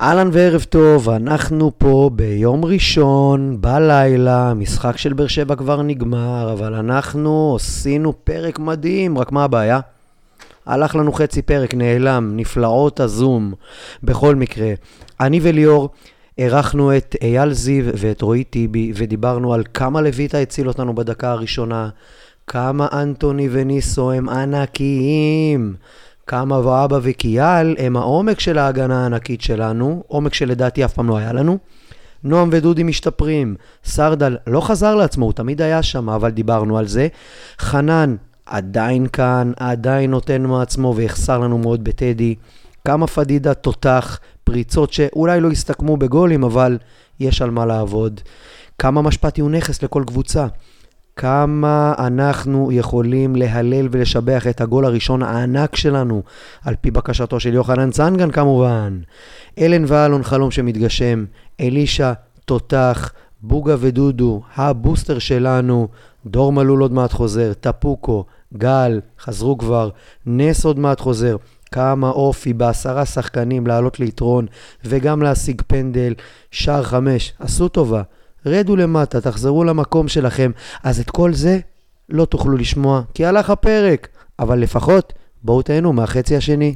אהלן וערב טוב, אנחנו פה ביום ראשון, בלילה, משחק של באר שבע כבר נגמר, אבל אנחנו עשינו פרק מדהים, רק מה הבעיה? הלך לנו חצי פרק, נעלם, נפלאות הזום. בכל מקרה, אני וליאור אירחנו את אייל זיו ואת רועי טיבי, ודיברנו על כמה לויטה הציל אותנו בדקה הראשונה, כמה אנטוני וניסו הם ענקיים. כמה ואבא וקיאל הם העומק של ההגנה הענקית שלנו, עומק שלדעתי אף פעם לא היה לנו. נועם ודודי משתפרים, סרדל לא חזר לעצמו, הוא תמיד היה שם, אבל דיברנו על זה. חנן עדיין כאן, עדיין נותן מעצמו ויחסר לנו מאוד בטדי. כמה פדידה תותח, פריצות שאולי לא יסתכמו בגולים, אבל יש על מה לעבוד. כמה משפטי הוא נכס לכל קבוצה. כמה אנחנו יכולים להלל ולשבח את הגול הראשון הענק שלנו, על פי בקשתו של יוחנן צנגן כמובן. אלן ואלון חלום שמתגשם, אלישע תותח, בוגה ודודו, הבוסטר שלנו, דור מלול עוד מעט חוזר, טפוקו, גל, חזרו כבר, נס עוד מעט חוזר. כמה אופי בעשרה שחקנים לעלות ליתרון וגם להשיג פנדל, שער חמש, עשו טובה. רדו למטה, תחזרו למקום שלכם. אז את כל זה לא תוכלו לשמוע, כי הלך הפרק. אבל לפחות, בואו תהנו מהחצי השני.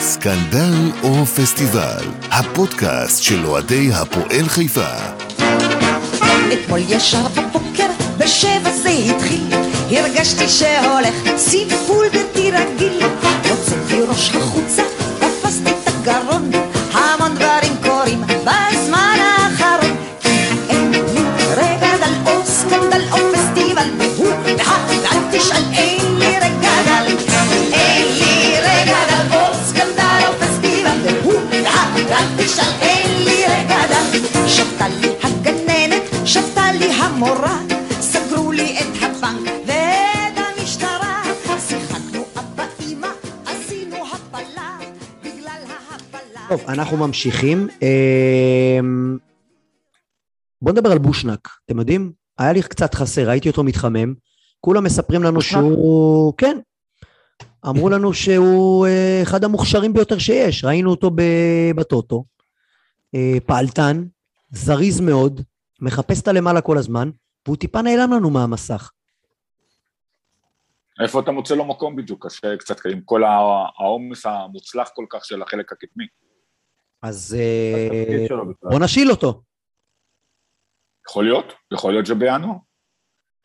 סקנדל או פסטיבל, הפודקאסט של אוהדי הפועל חיפה. אתמול ישר בבוקר, בשבע זה התחיל, הרגשתי שהולך סיפול בלתי רגיל. הוצאתי ראש החוצה, תפסתי את הגרון, המון דברים קורים בזמן האחרון. כי אין לי רגע דל או סקנדל או פסטיבל, והוא והא, ואל תשאל, אין לי רגע דל. אין לי רגע דל או סקנדל או פסטיבל, והוא והא, ואל תשאל, אין לי רגע דל. שבתה לי הגננת, שבתה לי המורה, אנחנו ממשיכים. אמ, בואו נדבר על בושנק. אתם יודעים? היה לי קצת חסר, ראיתי אותו מתחמם. כולם מספרים לנו בושנק? שהוא... כן. אמרו לנו שהוא אה, אחד המוכשרים ביותר שיש. ראינו אותו בטוטו. אה, פעלתן, זריז מאוד, מחפש את הלמעלה כל הזמן, והוא טיפה נעלם לנו מהמסך. איפה אתה מוצא לו מקום בדיוק? קשה קצת עם כל העומס המוצלח כל כך של החלק הקדמי. אז אה. בוא נשיל אותו. יכול להיות, יכול להיות שבינואר.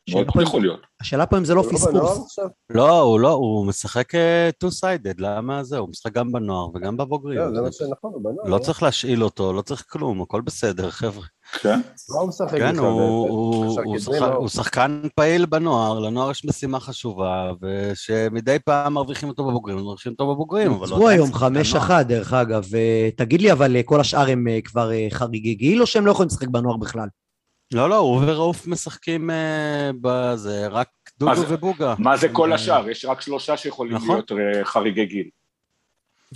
מאוד השאלה פה אם- יכול להיות. השאלה פה אם זה לא לא פספוס. לא, הוא לא, הוא משחק אה, two-sided, למה זה? הוא משחק גם בנוער וגם בבוגרים. לא, זה מה שנכון, הוא בנוער. לא צריך להשאיל אותו, לא צריך כלום, הכל בסדר, חבר'ה. כן? מה הוא משחק כן? הוא- לא? שחקן פעיל בנוער, לנוער יש משימה חשובה, ושמדי פעם מרוויחים אותו בבוגרים, מרוויחים אותו בבוגרים, אבל לא היום שחקן חמש נוער. אחת, דרך אגב. אה, תגיד לי, אבל אה, כל השאר הם כבר חריגי גיל, או שהם לא יכולים לשחק בנוער בכלל? לא, לא, הוא ורעוף משחקים אה, בזה, רק מה דודו זה- ובוגה. מה זה כל אה, השאר? יש רק שלושה שיכולים נכון. להיות אה, חריגי גיל.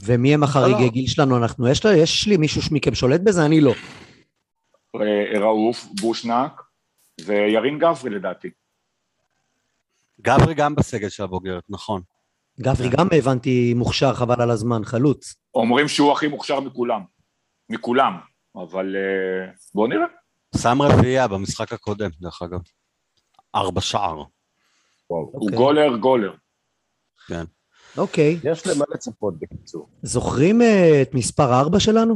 ומי הם לא, החריגי לא. גיל שלנו? אנחנו, יש, לה- יש לי מישהו מכם שולט בזה? אני לא. אה, רעוף, בושנק וירין גברי לדעתי. גברי גם בסגל של הבוגרת, נכון. גברי גם הבנתי מוכשר, חבל על הזמן, חלוץ. אומרים שהוא הכי מוכשר מכולם. מכולם. אבל בואו נראה. שם רביעייה במשחק הקודם, דרך אגב. ארבע שער. וואו. הוא אוקיי. גולר גולר. אוקיי. יש למה לצפות בקיצור. זוכרים אה, את מספר 4 שלנו?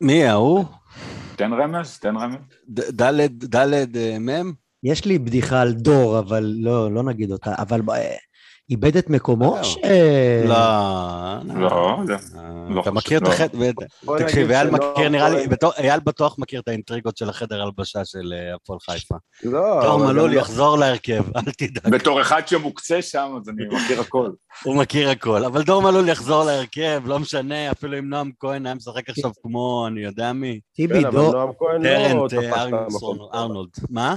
מי ההוא? תן רמז, תן רמז. ד- דלת, דלת אה, מם? יש לי בדיחה על דור, אבל לא, לא נגיד אותה. אבל אה, איבד את מקומו? לא. ש... לא. לא, לא. אה, לא אתה מכיר את. החדר, תקשיב, אייל מכיר, נראה לי, אייל בטוח מכיר את האינטריגות של החדר הלבשה של אה, הפועל חיפה. לא, תור מלול לא- יחזור להרכב, אל תדאג, בתור אחד שמוקצה שם, אז אני מכיר הכל. הוא מכיר הכל. אבל דור מלול יחזור להרכב, לא משנה, אפילו אם נועם כהן היה משחק עכשיו כמו, אני יודע מי, טיבי, כן, אבל דור, נועם כהן לא טרנט תפס אה, את המקום ארנסון, שלו. ארנולד. מה?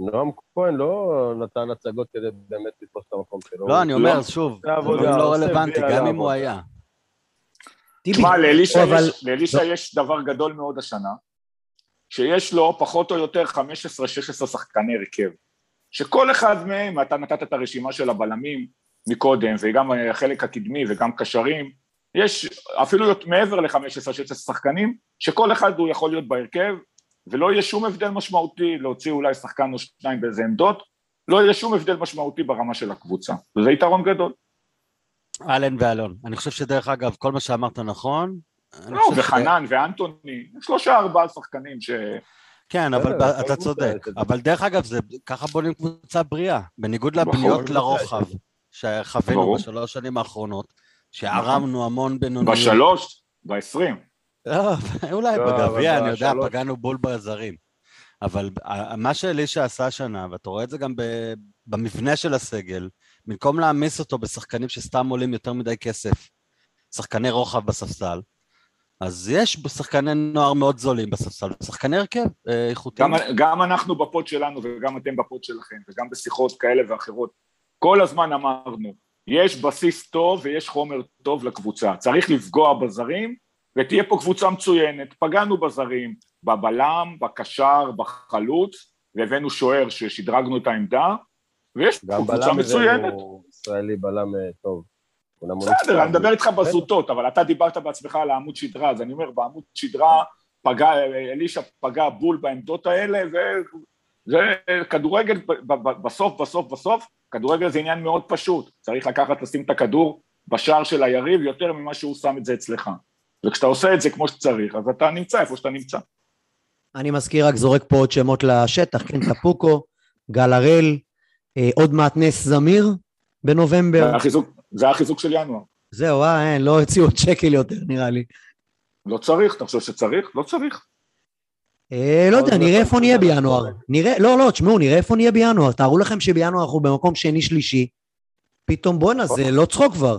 נועם כהן לא נתן הצגות כדי באמת לתפוס את המקום שלו. לא, אני הוא אומר, לא. שוב, דברים לא רלוונטי, גם אם הוא לעבודה. היה. תשמע, יש- לאלישע יש דבר גדול מאוד השנה. שיש לו פחות או יותר 15-16 שחקני הרכב, שכל אחד מהם, אתה נתת את הרשימה של הבלמים מקודם, וגם החלק הקדמי וגם קשרים, יש אפילו מעבר ל-15-16 שחקנים, שכל אחד הוא יכול להיות בהרכב, ולא יהיה שום הבדל משמעותי להוציא אולי שחקן או שניים באיזה עמדות, לא יהיה שום הבדל משמעותי ברמה של הקבוצה, וזה יתרון גדול. אלן ואלון. אני חושב שדרך אגב, כל מה שאמרת נכון. לא, חושב ש- וחנן ואנטוני, שלושה ארבעה שחקנים ש... כן, אבל אתה צודק. אבל דרך אגב, זה ככה בונים קבוצה בריאה. בניגוד נכון. לבניות לרוחב שחווינו. בשלוש שנים האחרונות, שערמנו המון בינוניות. בשלוש, בעשרים. לא, אולי לא, בגביע, אני יודע, פגענו בול בזרים. אבל ה- מה שאלישע עשה השנה, ואתה רואה את זה גם במבנה של הסגל, במקום להעמיס אותו בשחקנים שסתם עולים יותר מדי כסף, שחקני רוחב בספסל, אז יש שחקני נוער מאוד זולים בספסל, שחקני הרכב אה, איכותיים. גם, גם אנחנו בפוד שלנו וגם אתם בפוד שלכם, וגם בשיחות כאלה ואחרות, כל הזמן אמרנו, יש בסיס טוב ויש חומר טוב לקבוצה, צריך לפגוע בזרים ותהיה פה קבוצה מצוינת. פגענו בזרים, בבלם, בקשר, בחלוץ, והבאנו שוער ששדרגנו את העמדה, ויש פה גם קבוצה בלם מצוינת. הבאנו ישראלי בלם אה, טוב. הוא בסדר. אני מדבר איתך בזוטות, אבל אתה דיברת בעצמך על העמוד שדרה, אז אני אומר, בעמוד שדרה פגע, אלישע פגע בול בעמדות האלה, וזה כדורגל בסוף, בסוף, בסוף, כדורגל זה עניין מאוד פשוט, צריך לקחת, לשים את הכדור בשער של היריב יותר ממה שהוא שם את זה אצלך. וכשאתה עושה את זה כמו שצריך, אז אתה נמצא איפה שאתה נמצא. אני מזכיר רק זורק פה עוד שמות לשטח, כן, טפוקו, גל הראל, אה, עוד מעט נס זמיר בנובמבר. זה החיזוק, זה החיזוק של ינואר. זהו, אה, אין, לא הציעו עוד שקל יותר, נראה לי. לא צריך, אתה חושב שצריך? לא צריך. אה, לא יודע, נראה איפה נהיה בינואר. נראה, לא, לא, תשמעו, נראה איפה נהיה בינואר. תארו לכם שבינואר אנחנו במקום שני-שלישי. פתאום בואנה, זה לא צחוק כבר.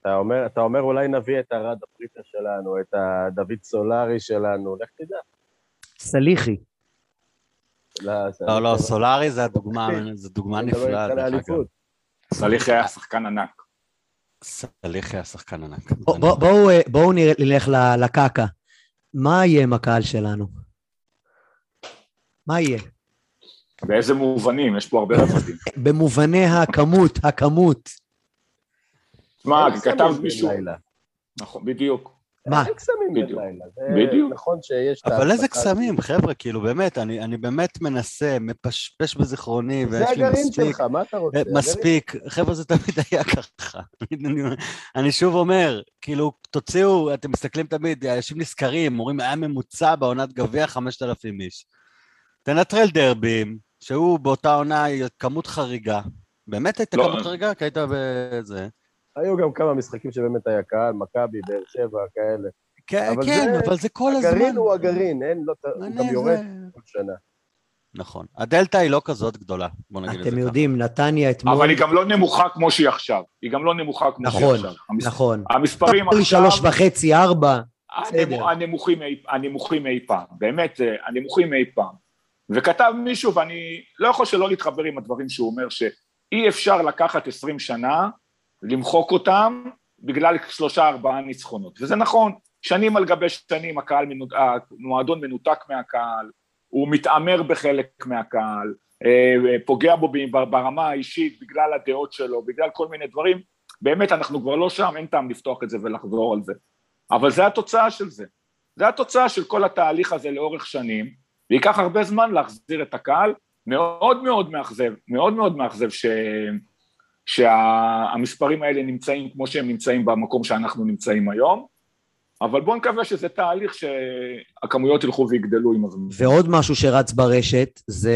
אתה אומר, אתה אומר אולי נביא את הרד הפריטה שלנו, את הדוד סולארי שלנו, לך תדע. סליחי. לא, לא, סולארי זה הדוגמה, זו דוגמה מדבר נפלאה, איתך דרך אגב. לאליפות. סליח היה שחקן ענק. סליחי היה שחקן ענק. בוא- בוא- בואו אה, נלך לקקה. מה יהיה עם הקהל שלנו? מה יהיה? באיזה מובנים? יש פה הרבה רבדים. במובני הכמות, הכמות. מה, אין כתב מישהו... נכון, בדיוק. מה? אין קסמים בדיוק. לילה. זה בדיוק. נכון שיש... אבל איזה קסמים, חבר'ה, כאילו, באמת, אני אני באמת מנסה, מפשפש בזיכרוני. זה ויש לי הגרעין מספיק, שלך, מה אתה רוצה? אה, הגרעין מספיק, חבר'ה, זה תמיד היה ככה. אני- אני- אני שוב אומר, כאילו, תוציאו, אתם מסתכלים תמיד, אנשים נזכרים, אומרים, היה ממוצע בעונת גביע 5,000 איש. תנטרל דרבים, שהוא באותה עונה כמות חריגה. באמת הייתה לא, כמות אה. חריגה? כי היית בזה. היו גם כמה משחקים שבאמת היה קהל, מכבי, באר שבע, כאלה. כן, אבל כן, זה- אבל זה כל הזמן. הגרעין הוא הגרעין, אין, לא, הוא גם זה- יורד כל שנה. נכון. הדלתא היא לא כזאת גדולה, בוא נגיד את זה אתם ככה. יודעים, נתניה אתמול... אבל היא גם לא נמוכה כמו שהיא עכשיו. היא גם לא נמוכה כמו שהיא נכון, עכשיו. המס- נכון. המספרים עכשיו... שלוש וחצי, ארבע. בסדר. הנמוכים אי- הנמוכים אי פעם. באמת, אה, הנמוכים אי פעם. וכתב מישהו, ואני לא יכול שלא להתחבר עם הדברים שהוא אומר, שאי אפשר לקחת עשרים שנה, למחוק אותם, בגלל שלושה ארבעה ניצחונות. וזה נכון, שנים על גבי שנים הקהל, מנות- המועדון מנותק מהקהל, הוא מתעמר בחלק מהקהל, אה, פוגע בו ברמה האישית בגלל הדעות שלו, בגלל כל מיני דברים, באמת אנחנו כבר לא שם, אין טעם לפתוח את זה ולחזור על זה. אבל זה התוצאה של זה. זה התוצאה של כל התהליך הזה לאורך שנים, וייקח הרבה זמן להחזיר את הקהל. מאוד מאוד מאכזב, מאוד מאוד מאכזב ש... שהמספרים האלה נמצאים כמו שהם נמצאים במקום שאנחנו נמצאים היום, אבל בואו נקווה שזה תהליך שהכמויות ילכו ויגדלו עם הזמן. ועוד משהו שרץ ברשת, זה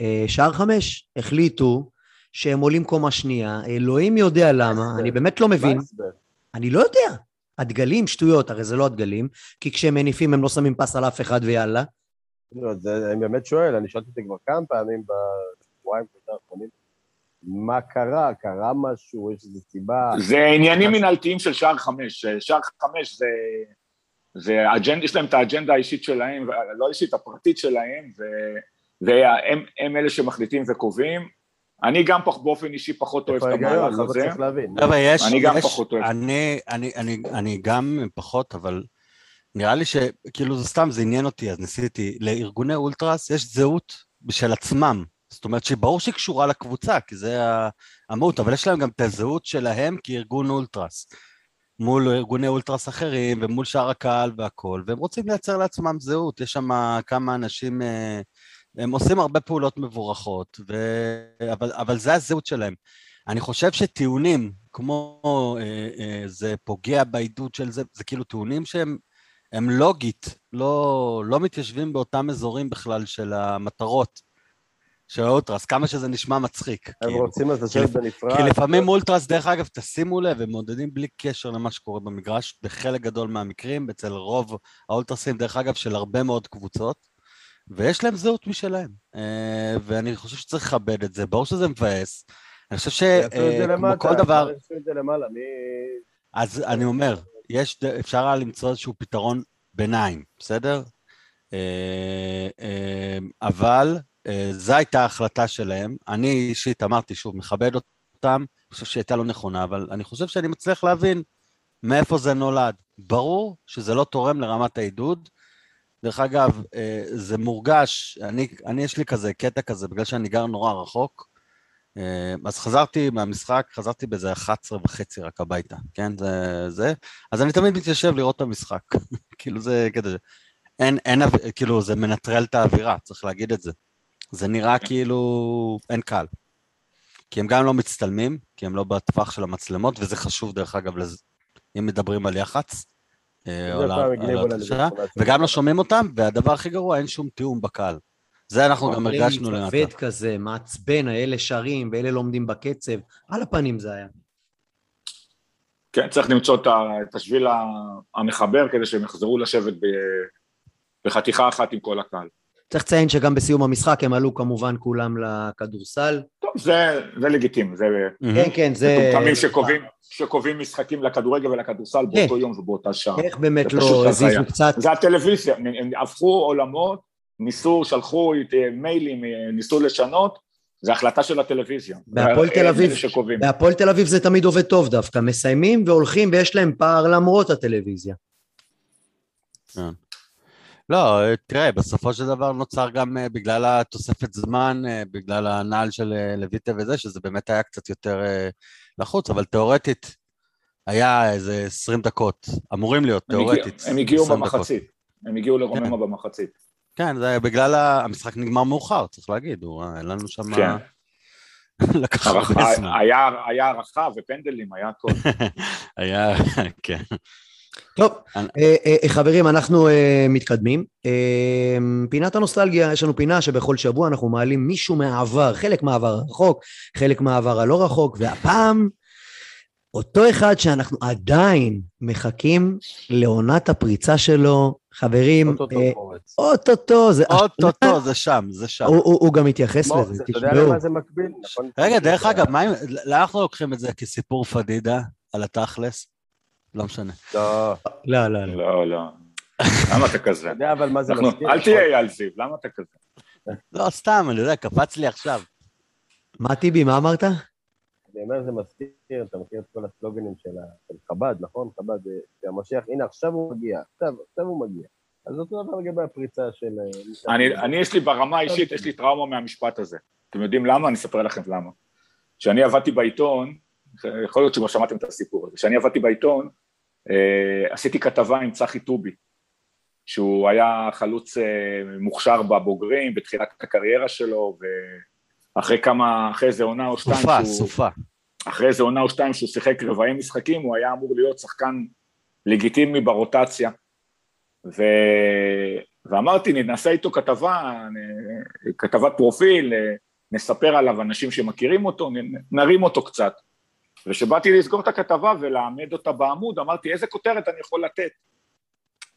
אה, שער חמש. החליטו שהם עולים קומה שנייה, אלוהים יודע למה, אני באמת לא מבין. וייסברג. אני לא יודע. הדגלים, שטויות, הרי זה לא הדגלים, כי כשהם מניפים הם לא שמים פס על אף אחד ויאללה. לא, זה- אני באמת שואל, אני שאלתי אותי כבר כמה פעמים בשבועיים, מה קרה? קרה משהו? יש איזו סיבה? זה עניינים מנהלתיים של שער חמש, שער חמש זה, זה אג'נד, יש להם את האג'נדה האישית שלהם, לא האישית, הפרטית שלהם, ו, והם הם אלה שמחליטים וקובעים. אני גם פח, באופן אישי פחות אוהב את? המהלך לא הזה. להבין. חבר'ה, יש... אני גם יש- פחות אוהב. אני, אני, אני, אני גם פחות, אבל נראה לי שכאילו זה סתם, זה עניין אותי, אז ניסיתי. לארגוני אולטרס יש זהות בשל עצמם. זאת אומרת שברור שהיא קשורה לקבוצה, כי זה המהות, אבל יש להם גם את הזהות שלהם כארגון אולטרס. מול ארגוני אולטרס אחרים ומול שאר הקהל והכול, והם רוצים לייצר לעצמם זהות. יש שם כמה אנשים, אה, הם עושים הרבה פעולות מבורכות, ו... אבל, אבל זה הזהות שלהם. אני חושב שטיעונים כמו אה, אה, זה פוגע בעידוד של זה, זה כאילו טיעונים שהם הם לוגית, לא, לא מתיישבים באותם אזורים בכלל של המטרות של האולטרס, כמה שזה נשמע מצחיק. הם כאילו. רוצים אז לשבת בנפרד. כי לפעמים אולטרס, דרך אגב, תשימו לב, הם מעודדים בלי קשר למה שקורה במגרש, בחלק גדול מהמקרים, אצל רוב האולטרסים, דרך אגב, של הרבה מאוד קבוצות, ויש להם זהות משלהם. אה, ואני חושב שצריך לכבד את זה, ברור שזה מבאס. אני חושב את שכמו למטה, כל דבר, יעשו את זה למעלה, מי... אז אני אומר, יש, אפשר היה למצוא איזשהו פתרון ביניים, בסדר? אה, אה, אבל אה, זו הייתה ההחלטה שלהם. אני אישית אמרתי, שוב, מכבד אותם, אני חושב שהיא הייתה לא נכונה, אבל אני חושב שאני מצליח להבין מאיפה זה נולד. ברור שזה לא תורם לרמת העידוד. דרך אגב, אה, זה מורגש, אני, אני יש לי כזה קטע כזה, בגלל שאני גר נורא רחוק, אה, אז חזרתי מהמשחק, חזרתי באיזה 11 וחצי רק הביתה, כן? זה, זה. אז אני תמיד מתיישב לראות את המשחק. כאילו זה קטע ש... אין, אין, כאילו זה מנטרל את האווירה, צריך להגיד את זה. זה נראה כאילו אין קהל. כי הם גם לא מצטלמים, כי הם לא בטווח של המצלמות, וזה חשוב דרך אגב, לז... אם מדברים על יח"צ, אה, וגם לא שומעים אותם, והדבר הכי גרוע, אין שום תיאום בקהל. זה אנחנו גם הרגשנו למטה. כבד כזה, מעצבן, האלה שרים ואלה עומדים בקצב. על הפנים זה היה. כן, צריך למצוא את השביל המחבר כדי שהם יחזרו לשבת בחתיכה אחת עם כל הקהל. צריך לציין שגם בסיום המשחק הם עלו כמובן כולם לכדורסל. טוב, זה, זה לגיטימי, זה. כן, כן, זה... מטומטמים שקובעים, שקובעים משחקים לכדורגל ולכדורסל באותו יום ובאותה שעה. איך באמת לא. הזיזו קצת? זה הטלוויזיה, הם, הם הפכו עולמות, ניסו, שלחו את, אה, מיילים, אה, ניסו לשנות, זה החלטה של הטלוויזיה. בהפועל הם תל אביב. בהפועל תל אביב זה תמיד עובד טוב דווקא, מסיימים והולכים ויש להם פער למרות הטלוויזיה. לא, תראה, בסופו של דבר נוצר גם אה, בגלל התוספת זמן, אה, בגלל הנעל של אה, לויטה וזה, שזה באמת היה קצת יותר לחוץ, אבל תיאורטית היה איזה 20 דקות, אמורים להיות, הם תיאורטית. הם הגיעו 20 דקות. במחצית, הם הגיעו לרוממה במחצית. כן, זה היה בגלל. המשחק נגמר מאוחר, צריך להגיד, הוא, אין לנו שם... כן. לקח הרבה זמן. היה הערכה ופנדלים, היה הכל. היה, כן. טוב, אני- אה, אה, חברים, אנחנו אה, מתקדמים. אה, פינת הנוסטלגיה, יש לנו פינה שבכל שבוע אנחנו מעלים מישהו מהעבר, חלק מהעבר הרחוק, חלק מהעבר הלא רחוק, והפעם אותו אחד שאנחנו עדיין מחכים לעונת הפריצה שלו. חברים, אוטוטו אה, זה... אוטוטו, זה שם, זה שם. הוא- הוא הוא גם מתייחס כמו- לזה, אתה יודע תשמעו. למה זה מקביל? נכון? רגע, דרך אגב, מה אם... למה אנחנו לוקחים את זה כסיפור פדידה על התכלס? לא משנה. לא, לא, לא, לא. לא, לא. למה אתה כזה? אתה יודע אבל מה זה מזכיר? אל תהיה אייל זיו, למה אתה כזה? לא, סתם, אני יודע, קפץ לי עכשיו. מה טיבי, מה אמרת? אני אומר, זה מזכיר, אתה מכיר את כל הסלוגנים של חב"ד, נכון? חב"ד, אה, שהמשיח, הנה עכשיו הוא מגיע, עכשיו, עכשיו הוא מגיע. אז אותו דבר לגבי הפריצה של... אה, אני, אני יש לי ברמה האישית, יש לי טראומה מהמשפט הזה. אתם יודעים למה? אני אספר לכם למה. כשאני עבדתי בעיתון, יכול להיות שכבר שמעתם את הסיפור הזה, כשאני עבדתי בעיתון, עשיתי כתבה עם צחי טובי, שהוא היה חלוץ אה, מוכשר בבוגרים, בתחילת הקריירה שלו, ואחרי כמה, אחרי איזה עונה או שתיים, סופה, שהוא, סופה. אחרי איזה עונה או שתיים שהוא שיחק רבעי משחקים, הוא היה אמור להיות שחקן לגיטימי ברוטציה. ו... ואמרתי, נעשה איתו כתבה, כתבת פרופיל, נספר עליו אנשים שמכירים אותו, נרים אותו קצת. וכשבאתי לסגור את הכתבה ולעמד אותה בעמוד, אמרתי, איזה כותרת אני יכול לתת?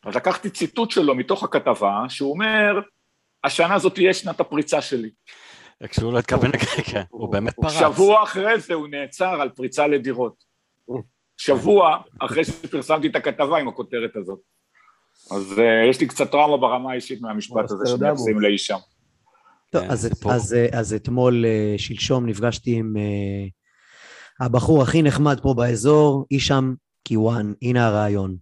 אז לקחתי ציטוט שלו מתוך הכתבה, שהוא אומר, השנה זאת תהיה שנת הפריצה שלי. כשהוא לא התכוון, כן, הוא באמת פרץ. שבוע אחרי זה הוא נעצר על פריצה לדירות. שבוע אחרי שפרסמתי את הכתבה עם הכותרת הזאת. אז אה, יש לי קצת טראומה ברמה האישית מהמשפט הזה. שמייחסים לאיש שם. טוב, כן, אז, אז אתמול, אה, שלשום, נפגשתי עם אה, הבחור הכי נחמד פה באזור, הישאם קיוואן, הנה הרעיון.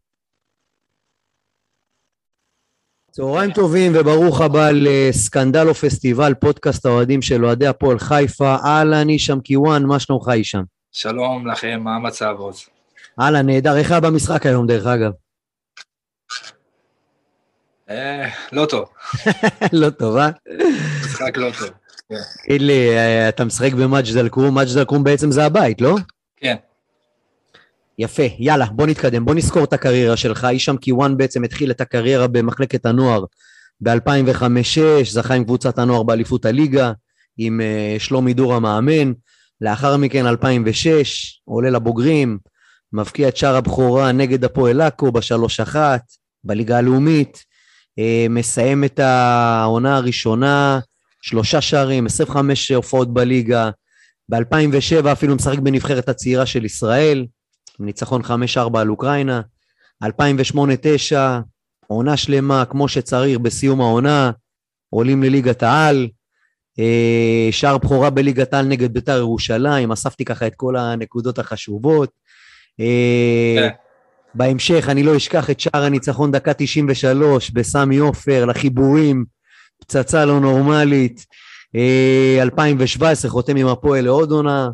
צהריים טובים וברוך הבא לסקנדל או פסטיבל, פודקאסט האוהדים של אוהדי הפועל חיפה. אהלן, הישאם קיוואן, מה שלומך הישאם? שלום לכם, מה המצב עוז? אהלן, נהדר. איך היה במשחק היום, דרך אגב? אה, לא טוב, לא טוב, אה? משחק לא טוב. תגיד לי, אה, אתה משחק במג'ד אל-כרום, מג'ד אל-כרום בעצם זה הבית, לא? כן. יפה, יאללה, בוא נתקדם, בוא נזכור את הקריירה שלך. הישאם קיוואן בעצם התחיל את הקריירה במחלקת הנוער ב-2005-2006, זכה עם קבוצת הנוער באליפות הליגה, עם אה, שלומי דור המאמן. לאחר מכן, 2006, עולה לבוגרים, מבקיע את שער הבכורה נגד הפועל עכו בשלוש אחת, בליגה הלאומית, אה, מסיים את העונה הראשונה, שלושה שערים, 25 הופעות בליגה, ב-2007 אפילו משחק בנבחרת הצעירה של ישראל, ניצחון 5-4 על אוקראינה, 2008-2009, עונה שלמה כמו שצריך בסיום העונה, עולים לליגת העל, אה, שער בכורה בליגת העל נגד בית"ר ירושלים, אספתי ככה את כל הנקודות החשובות. אה, כן. בהמשך אני לא אשכח את שער הניצחון דקה 93 בסמי עופר, לחיבורים, פצצה לא נורמלית. אה, 2017 חותם עם הפועל לעוד עונה.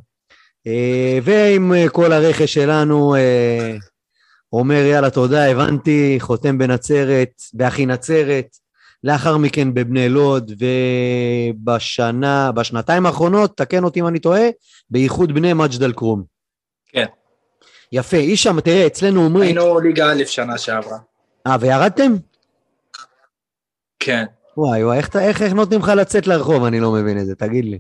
אה, ועם אה, כל הרכש שלנו, אה, אומר יאללה תודה, הבנתי, חותם בנצרת, באחי נצרת, לאחר מכן בבני לוד, ובשנה, בשנתיים האחרונות, תקן אותי אם אני טועה, בייחוד בני מג'ד אל-כרום. כן. יפה, הישאם, תראה, אצלנו אומרים... היינו ליגה א' שנה שעברה. אה, וירדתם? כן. וואי וואי, איך, איך, איך נותנים לך לצאת לרחוב? אני לא מבין את זה, תגיד לי.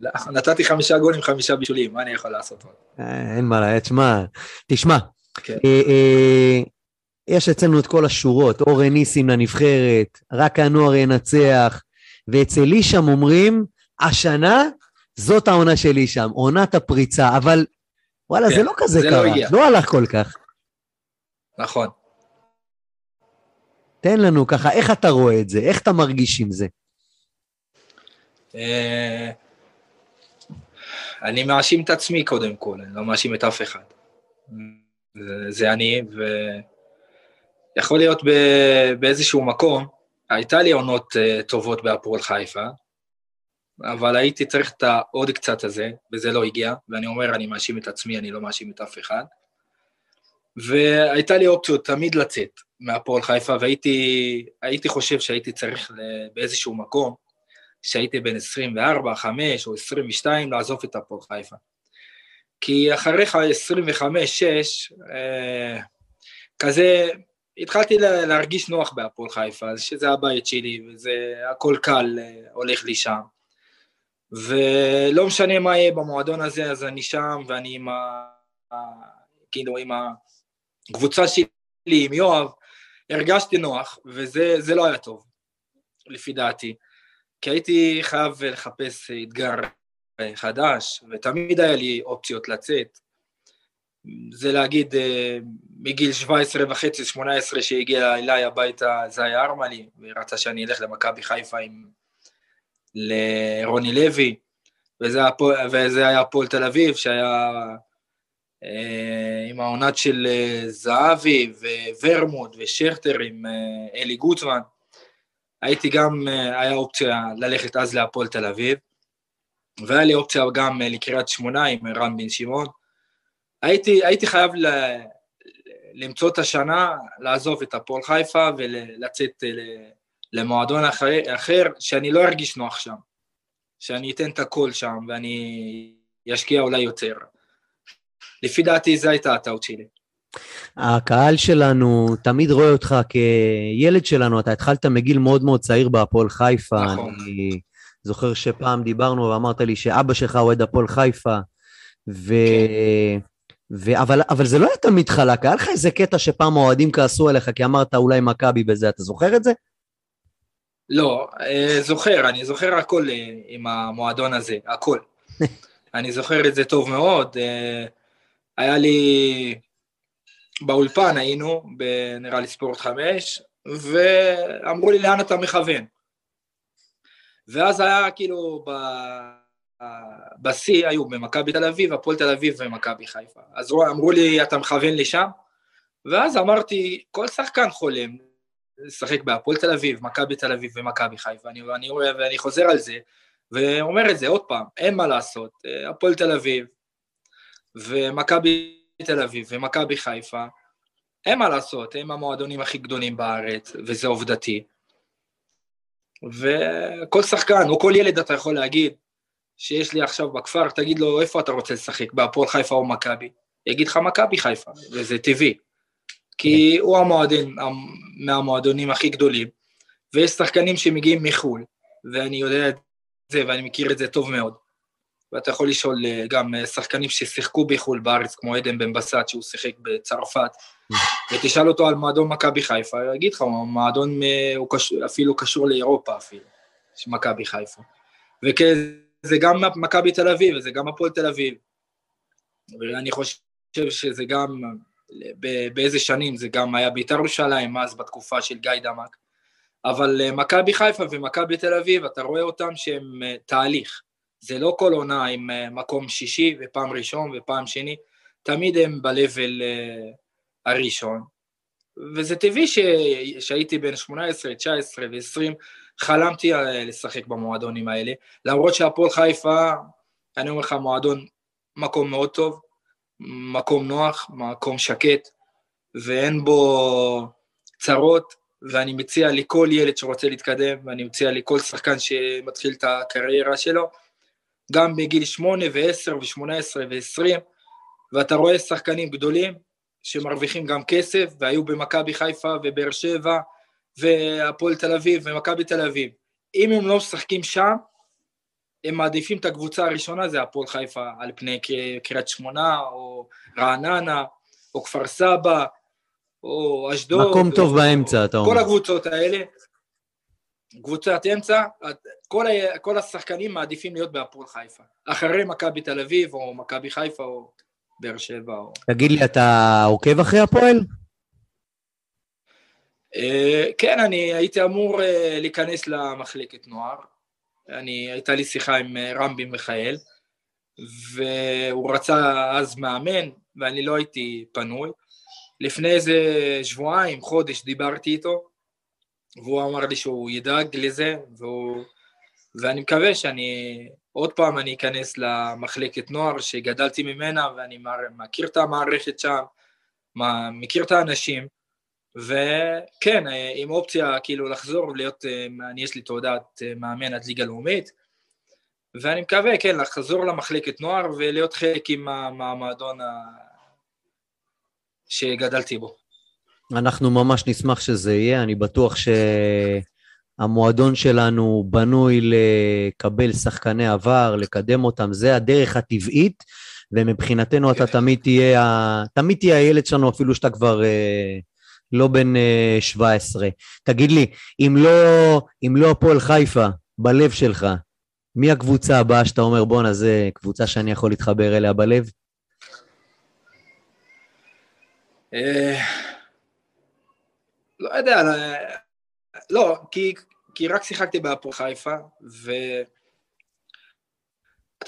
לא, נתתי חמישה גולים, חמישה בישולים, מה אני יכול לעשות? אה, אין מה לעשות, תשמע, תשמע, כן. אה, אה, יש אצלנו את כל השורות, אורן ניסים לנבחרת, רק הנוער ינצח, ואצל הישאם אומרים, השנה זאת העונה של הישאם, עונת הפריצה, אבל וואלה, כן, זה לא כזה זה לא קרה, הגיע. לא הלך כל כך. נכון. תן לנו ככה, איך אתה רואה את זה? איך אתה מרגיש עם זה? אה, אני מאשים את עצמי קודם כל, אני לא מאשים את אף אחד. זה, זה אני, ויכול להיות באיזשהו מקום, הייתה לי עונות אה, טובות בהפועל חיפה, אבל הייתי צריך את העוד קצת הזה, וזה לא הגיע, ואני אומר, אני מאשים את עצמי, אני לא מאשים את אף אחד. והייתה לי אופציות תמיד לצאת מהפועל חיפה, והייתי הייתי חושב שהייתי צריך באיזשהו מקום, שהייתי בן 24, 5 או 22, לעזוב את הפועל חיפה. כי אחריך 25, 6, אה, כזה, התחלתי לה- להרגיש נוח בהפועל חיפה, שזה הבית שלי, וזה הכל קל, אה, הולך לי שם. ולא משנה מה יהיה במועדון הזה, אז אני שם, ואני עם. ה- כאילו, עם הקבוצה שלי, עם יואב, הרגשתי נוח, וזה זה לא היה טוב, לפי דעתי. כי הייתי חייב לחפש אתגר חדש, ותמיד היה לי אופציות לצאת. זה להגיד, אה, מגיל 17 וחצי, 18, שהגיע אליי הביתה, זה היה ארמלי, ורצה שאני אלך למכבי חיפה עם... לרוני לוי, וזה, היה הפועל תל אביב, שהיה עם העונת של אה, זהבי וורמוט ושכטר עם אה, אלי גוטמן. הייתי גם, אה, היה אופציה ללכת אז להפועל תל אביב, והיה לי אופציה גם אה, לקריית שמונה עם רם בן שמעון. הייתי, הייתי חייב ל, למצוא את השנה, לעזוב את הפועל חיפה ולצאת אה, למועדון אחר, אחר, שאני לא ארגיש נוח שם. שאני אתן את הכל שם ואני אשקיע אולי יותר. לפי דעתי זו הייתה הטעות שלי. הקהל שלנו תמיד רואה אותך כילד שלנו, אתה התחלת מגיל מאוד מאוד צעיר בהפועל חיפה. נכון. אני זוכר שפעם דיברנו ואמרת לי שאבא שלך אוהד הפועל חיפה, ו... ו... אבל, אבל זה לא היה תמיד חלק, היה לך איזה קטע שפעם האוהדים כעסו עליך כי אמרת אולי מכבי בזה, אתה זוכר את זה? לא, אה, זוכר, אני זוכר הכל אה, עם המועדון הזה, הכל. אני זוכר את זה טוב מאוד. היה לי... באולפן היינו, נראה לי ספורט 5, ואמרו לי לאן אתה מכוון. ואז היה כאילו ב... בשיא היו במכבי תל אביב, הפועל תל אביב ומכבי חיפה. אז אמרו לי, אתה מכוון לשם? ואז אמרתי, כל שחקן חולם לשחק בהפועל תל אביב, מכבי תל אביב ומכבי חיפה, ואני, ואני, ואני חוזר על זה, ואומר את זה עוד פעם, אין מה לעשות, אה, הפועל תל אביב ומכבי תל אביב ומכבי חיפה, אין מה לעשות, הם המועדונים הכי גדולים בארץ, וזה עובדתי. וכל שחקן, או כל ילד אתה יכול להגיד, שיש לי עכשיו בכפר, תגיד לו, איפה אתה רוצה לשחק, בהפועל חיפה או מכבי? יגיד לך מכבי חיפה, וזה טבעי. כי הוא המועדון, מהמועדונים הכי גדולים, ויש שחקנים שמגיעים מחו"ל, ואני יודע את זה ואני מכיר את זה טוב מאוד. ואתה יכול לשאול אה, גם אה, שחקנים ששיחקו בחו"ל בארץ, כמו עדן בן בסט, שהוא שיחק בצרפת, ותשאל אותו על מועדון מכבי חיפה, הוא יגיד לך, מועדון אה, הוא קשור, אפילו קשור לאירופה אפילו, מכבי חיפה. וזה גם מכבי תל אביב, וזה גם הפועל תל אביב. ואני חושב שזה גם, באיזה שנים זה גם היה בית"ר ירושלים, אז בתקופה של גיא דמק. אבל מכבי חיפה ומכבי תל אביב, אתה רואה אותם שהם תהליך. זה לא כל עונה עם מקום שישי ופעם ראשון ופעם שני, תמיד הם ב-level הראשון. וזה טבעי שהייתי בן 18, 19 ו-20, חלמתי לשחק במועדונים האלה, למרות שהפועל חיפה, אני אומר לך, מועדון מקום מאוד טוב, מקום נוח, מקום שקט, ואין בו צרות, ואני מציע לכל ילד שרוצה להתקדם, ואני מציע לכל שחקן שמתחיל את הקריירה שלו, גם בגיל 8 ו-10 ו-18 ו-20, ואתה רואה שחקנים גדולים שמרוויחים גם כסף, והיו במכבי חיפה ובאר שבע והפועל תל אביב ומכבי תל אביב. אם הם לא משחקים שם, הם מעדיפים את הקבוצה הראשונה, זה הפועל חיפה, על פני קריית שמונה, או רעננה, או כפר סבא, או אשדוד. מקום טוב או, באמצע, אתה אומר. כל הקבוצות האלה, קבוצת אמצע, כל, ה, כל השחקנים מעדיפים להיות בהפועל חיפה. אחרי מכבי תל אביב, או מכבי חיפה, או באר שבע. או... תגיד לי, אתה עוקב אחרי הפועל? Uh, כן, אני הייתי אמור uh, להיכנס למחלקת נוער. אני, הייתה לי שיחה עם uh, רמבי מיכאל, והוא רצה אז מאמן, ואני לא הייתי פנוי. לפני איזה שבועיים, חודש, דיברתי איתו, והוא אמר לי שהוא ידאג לזה, והוא... ואני מקווה שאני, עוד פעם אני אכנס למחלקת נוער שגדלתי ממנה, ואני מכיר את המערכת שם, מכיר את האנשים, וכן, עם אופציה כאילו לחזור ולהיות, אני יש לי תעודת מאמן עד ליגה לאומית, ואני מקווה, כן, לחזור למחלקת נוער ולהיות חלק עם המועדון שגדלתי בו. אנחנו ממש נשמח שזה יהיה, אני בטוח שהמועדון שלנו בנוי לקבל שחקני עבר, לקדם אותם, זה הדרך הטבעית, ומבחינתנו אתה תמיד תהיה, תמיד תהיה הילד שלנו אפילו שאתה כבר אה, לא בן 17. אה, תגיד לי, אם לא, אם לא הפועל חיפה, בלב שלך, מי הקבוצה הבאה שאתה אומר, בואנה, זה קבוצה שאני יכול להתחבר אליה בלב? אה, לא יודע, לא, כי, כי רק שיחקתי בהפועל חיפה, ואתה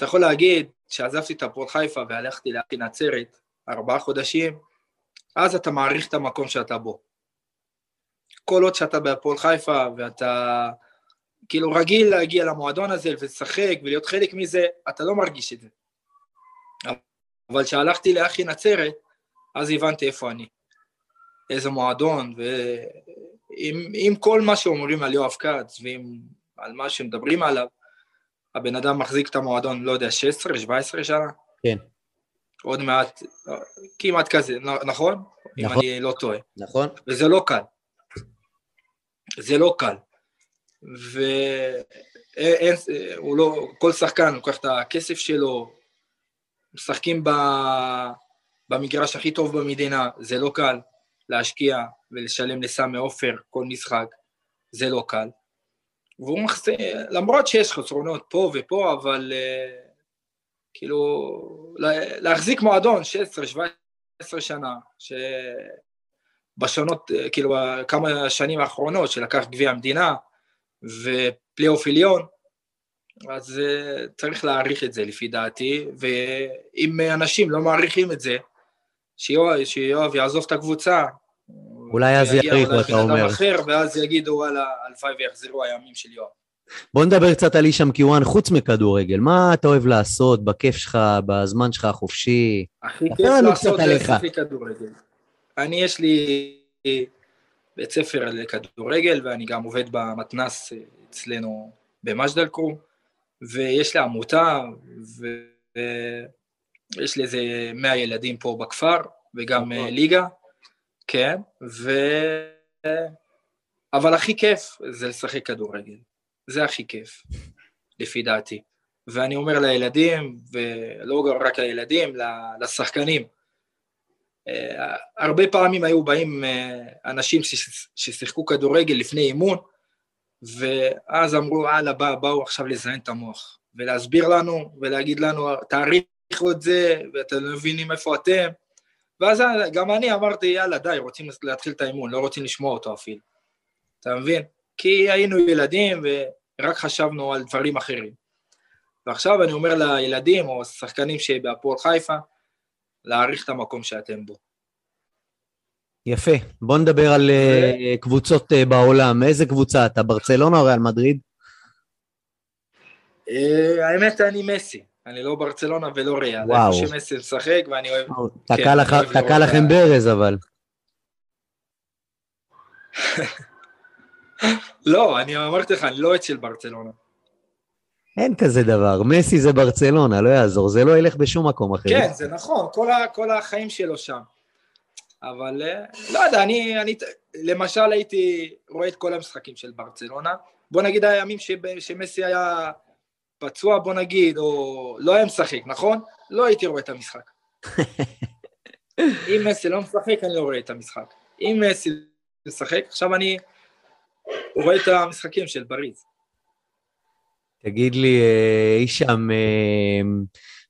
יכול להגיד שעזבתי את הפועל חיפה והלכתי להכי נצרת ארבעה חודשים, אז אתה מעריך את המקום שאתה בו. כל עוד שאתה בהפועל חיפה ואתה כאילו רגיל להגיע למועדון הזה ולשחק ולהיות חלק מזה, אתה לא מרגיש את זה. אבל כשהלכתי לאחי נצרת, אז הבנתי איפה אני. איזה מועדון, ועם כל מה שאומרים על יואב כץ ועל מה שמדברים עליו, הבן אדם מחזיק את המועדון, לא יודע, 16-17 שנה? כן. עוד מעט, כמעט כזה, נכון? אם נכון. אני לא טועה. נכון. וזה לא קל. זה לא קל. ואין, הוא לא, כל שחקן לוקח את הכסף שלו, משחקים ב, במגרש הכי טוב במדינה, זה לא קל. להשקיע ולשלם לסמי עופר כל משחק, זה לא קל. והוא מחסה, למרות שיש חסרונות פה ופה, אבל uh, כאילו, להחזיק מועדון 16-17 שנה, שבשנות, uh, כאילו, כמה שנים האחרונות שלקח גביע המדינה ופלייאוף עליון, אז uh, צריך להעריך את זה לפי דעתי, ואם אנשים לא מעריכים את זה, שיואב, שיואב יעזוב את הקבוצה, אולי אז אולי אתה אומר. אחר, ואז יגידו, וואלה, הלוואי ויחזרו הימים של יואב. בוא נדבר קצת על הישאם קיוואן, חוץ מכדורגל. מה אתה אוהב לעשות בכיף שלך, בזמן שלך החופשי? הכי כיף לעשות. לשחק כדורגל. אני, יש לי בית ספר לכדורגל, ואני גם עובד במתנ"ס אצלנו במג'דל כרום, ויש לי עמותה, ויש לי איזה 100 ילדים פה בכפר, וגם אה, ליגה, כן, ו... אבל הכי כיף זה לשחק כדורגל. זה הכי כיף, לפי דעתי. ואני אומר לילדים, ולא רק לילדים, לשחקנים, אה, הרבה פעמים היו באים אה, אנשים ששיחקו כדורגל לפני אימון, ואז אמרו, הלאה, בא, באו עכשיו לזיין את המוח, ולהסביר לנו, ולהגיד לנו, תעריכו את זה, ואתם לא מבינים איפה אתם. ואז גם אני אמרתי, יאללה, די, רוצים להתחיל את האימון, לא רוצים לשמוע אותו אפילו. אתה מבין? כי היינו ילדים ורק חשבנו על דברים אחרים. ועכשיו אני אומר לילדים או שחקנים שבהפועל חיפה, להעריך את המקום שאתם בו. יפה. בוא נדבר על אה, קבוצות אה, בעולם. איזה קבוצה אתה? ברצלונה או ריאל מדריד? אה, האמת, אני מסי. אני לא ברצלונה ולא ריאל. וואו. איפה שמסי משחק ואני אוהב... תקע אני אוהב תקע לכם ברז, אבל. לא, אני אמרתי לך, אני לא של ברצלונה. אין כזה דבר. מסי זה ברצלונה, לא יעזור. זה לא ילך בשום מקום אחר. כן, זה נכון, כל, ה, כל החיים שלו שם. אבל אה, לא יודע, אני, אני למשל הייתי רואה את כל המשחקים של ברצלונה. בוא נגיד הימים שמסי היה פצוע, בוא נגיד, או לא היה משחק, נכון? לא הייתי רואה את המשחק. אם מסי לא משחק, אני לא רואה את המשחק. אם מסי משחק, עכשיו אני רואה את המשחקים של פריז. תגיד לי, אה, הישאם, אה,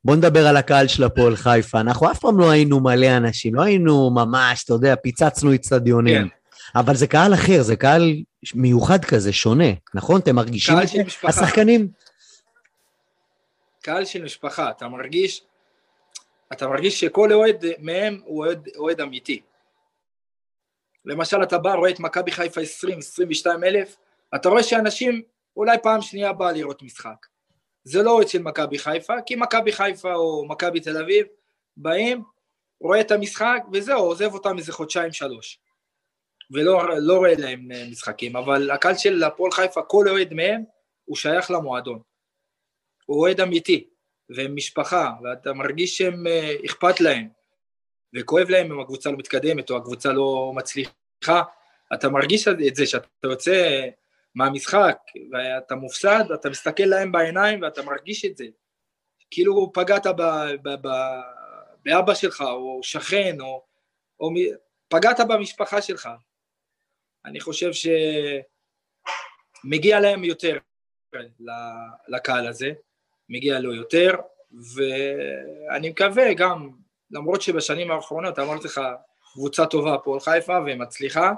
בוא נדבר על הקהל של הפועל חיפה. אנחנו אף פעם לא היינו מלא אנשים, לא היינו ממש, אתה יודע, פיצצנו אצטדיונים. כן. אבל זה קהל אחר, זה קהל מיוחד כזה, שונה, נכון? אתם מרגישים קהל את זה? של משפחה. השחקנים? קהל של משפחה, אתה מרגיש, אתה מרגיש שכל אוהד מהם הוא אוהד, אוהד אמיתי. למשל, אתה בא, רואה את מכבי חיפה 20-22 אלף, אתה רואה שאנשים אולי פעם שנייה בא לראות משחק. זה לא אוהד של מכבי חיפה, כי מכבי חיפה או מכבי תל אביב באים, רואה את המשחק, וזהו, עוזב אותם איזה חודשיים-שלוש. ולא לא רואה להם אה, משחקים, אבל הקהל של הפועל חיפה, כל אוהד מהם, הוא שייך למועדון. הוא אוהד אמיתי, והם משפחה, ואתה מרגיש שהם אה, אכפת להם, וכואב להם אם הקבוצה לא מתקדמת או הקבוצה לא מצליחה, אתה מרגיש את זה שאתה יוצא מהמשחק ואתה מופסד, אתה מסתכל להם בעיניים ואתה מרגיש את זה. כאילו פגעת ב, ב, ב, באבא שלך, או שכן, או, או פגעת במשפחה שלך. אני חושב שמגיע להם יותר לקהל הזה, מגיע לו יותר, ואני מקווה גם, למרות שבשנים האחרונות אמרתי לך, קבוצה טובה הפועל חיפה ומצליחה,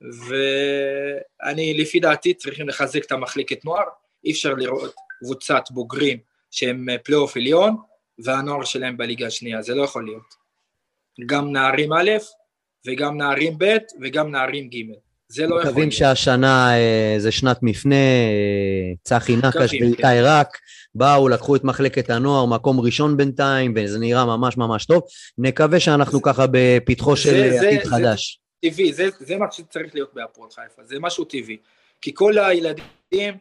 ואני לפי דעתי צריכים לחזק את המחלקת נוער, אי אפשר לראות קבוצת בוגרים שהם פלייאוף עליון, והנוער שלהם בליגה השנייה, זה לא יכול להיות. גם נערים א', וגם נערים ב', וגם נערים ג', זה לא יכול מקווים להיות. שהשנה אה, זה שנת מפנה, אה, צחי נקש מקווים, ואיתי כן. רק, באו, לקחו את מחלקת הנוער, מקום ראשון בינתיים, וזה נראה ממש ממש טוב. נקווה שאנחנו ככה בפתחו של זה- זה- עתיד זה- חדש. טבעי, זה, זה מה שצריך להיות בהפועל חיפה, זה משהו טבעי. כי כל הילדים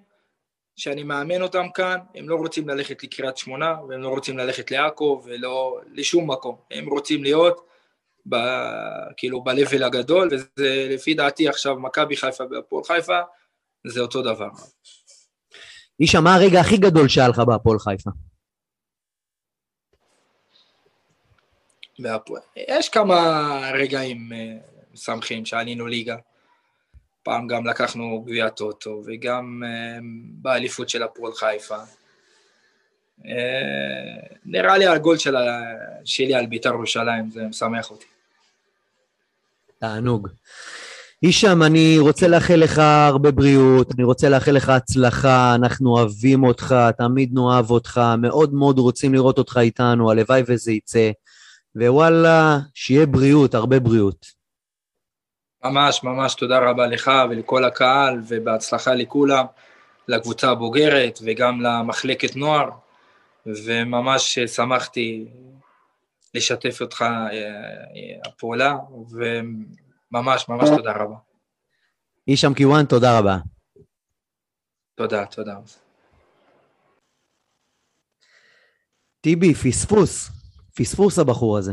שאני מאמן אותם כאן, הם לא רוצים ללכת לקריית שמונה, והם לא רוצים ללכת לעכו, ולא לשום מקום. הם רוצים להיות, ב, כאילו, ב-level הגדול, וזה לפי דעתי עכשיו מכבי חיפה והפועל חיפה, זה אותו דבר. אישה, מה הרגע הכי גדול שהיה לך בהפועל חיפה? יש כמה רגעים אה, משמחים שעלינו ליגה. פעם גם לקחנו גביע טוטו, וגם אה, באליפות של הפועל חיפה. אה, נראה לי הגול של ה- שלי על בית"ר ירושלים, זה משמח אותי. תענוג. הישאם, אני רוצה לאחל לך הרבה בריאות, אני רוצה לאחל לך הצלחה, אנחנו אוהבים אותך, תמיד נאהב אותך, מאוד מאוד רוצים לראות אותך איתנו, הלוואי וזה יצא. ווואלה, שיהיה בריאות, הרבה בריאות. ממש, ממש תודה רבה לך ולכל הקהל, ובהצלחה לכולם, לקבוצה הבוגרת וגם למחלקת נוער, וממש שמחתי לשתף אותך אה, אה, הפעולה, וממש ממש תודה רבה. הישאם קיוואן, תודה רבה. תודה, תודה. טיבי, פספוס. פספוס הבחור הזה.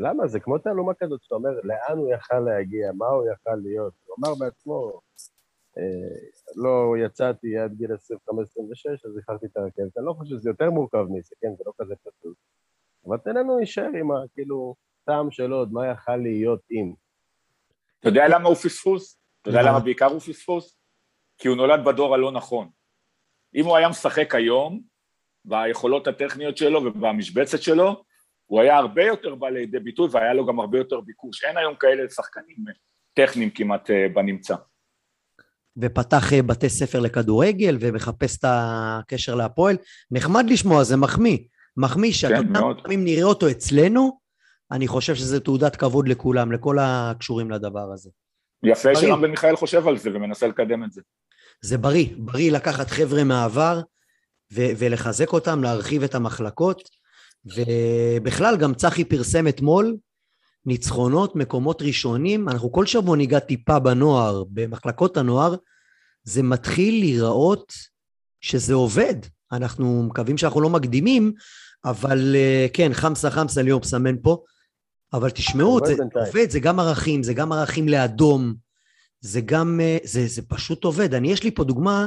למה? זה כמו תעלומה כזאת שאתה אומר, לאן הוא יכל להגיע, מה הוא יכל להיות. הוא אמר בעצמו, אה, לא יצאתי עד גיל 25-26, אז הכרתי את הרכבת. אני לא חושב שזה יותר מורכב מזה, כן? זה לא כזה פשוט. אבל תן לנו להישאר עם הכאילו טעם של עוד, מה יכל להיות אם. אתה יודע למה הוא פספוס? אתה יודע למה בעיקר הוא פספוס? כי הוא נולד בדור הלא נכון. אם הוא היה משחק היום, ביכולות הטכניות שלו ובמשבצת שלו, הוא היה הרבה יותר בא לידי ביטוי והיה לו גם הרבה יותר ביקוש. אין היום כאלה שחקנים טכניים כמעט אה, בנמצא. ופתח אה, בתי ספר לכדורגל ומחפש את הקשר להפועל. נחמד לשמוע, זה מחמיא. מחמיא שאתה כן, יודע, מאוד. אם נראה אותו אצלנו, אני חושב שזה תעודת כבוד לכולם, לכל הקשורים לדבר הזה. יפה. שרם בן מיכאל חושב על זה ומנסה לקדם את זה. זה בריא, בריא לקחת חבר'ה מהעבר ו- ולחזק אותם, להרחיב את המחלקות, ובכלל גם צחי פרסם אתמול ניצחונות, מקומות ראשונים, אנחנו כל שבוע ניגע טיפה בנוער, במחלקות הנוער, זה מתחיל להיראות שזה עובד. אנחנו מקווים שאנחנו לא מקדימים, אבל אה, כן, חמסה חמסה ליאור מסמן פה, אבל תשמעו, זה בינתיים. עובד, זה גם ערכים, זה גם ערכים לאדום, זה גם, אה, זה, זה פשוט עובד. אני, יש לי פה דוגמה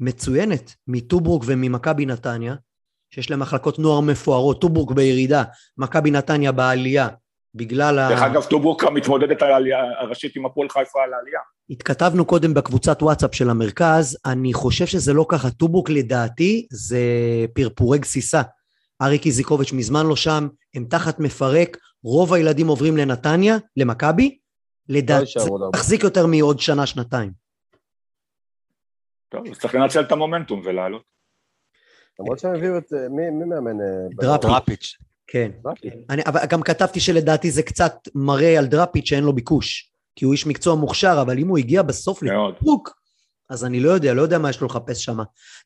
מצוינת מטוברוק וממכבי נתניה, שיש להם מחלקות נוער מפוארות, טוברוק בירידה, מכבי נתניה בעלייה, בגלל ה... דרך אגב, טובוקה מתמודדת על העלייה הראשית עם הפועל חיפה על העלייה. התכתבנו קודם בקבוצת וואטסאפ של המרכז, אני חושב שזה לא ככה, טוברוק לדעתי זה פרפורי גסיסה. אריק איזיקוביץ' מזמן לא שם, הם תחת מפרק, רוב הילדים עוברים לנתניה, למכבי, לא לדעתי זה. תחזיק יותר מעוד שנה, שנתיים. טוב, אז צריך לנצל את המומנטום ולעלות. למרות שהם הביאו את... מי מי מאמן? אה, דראפיץ'. כן. דראפיץ'. אני, אבל גם כתבתי שלדעתי זה קצת מראה על דראפיץ' שאין לו ביקוש, כי הוא איש מקצוע מוכשר, אבל אם הוא הגיע בסוף. לטוק, אז אני לא יודע, לא יודע מה יש לו לחפש שם.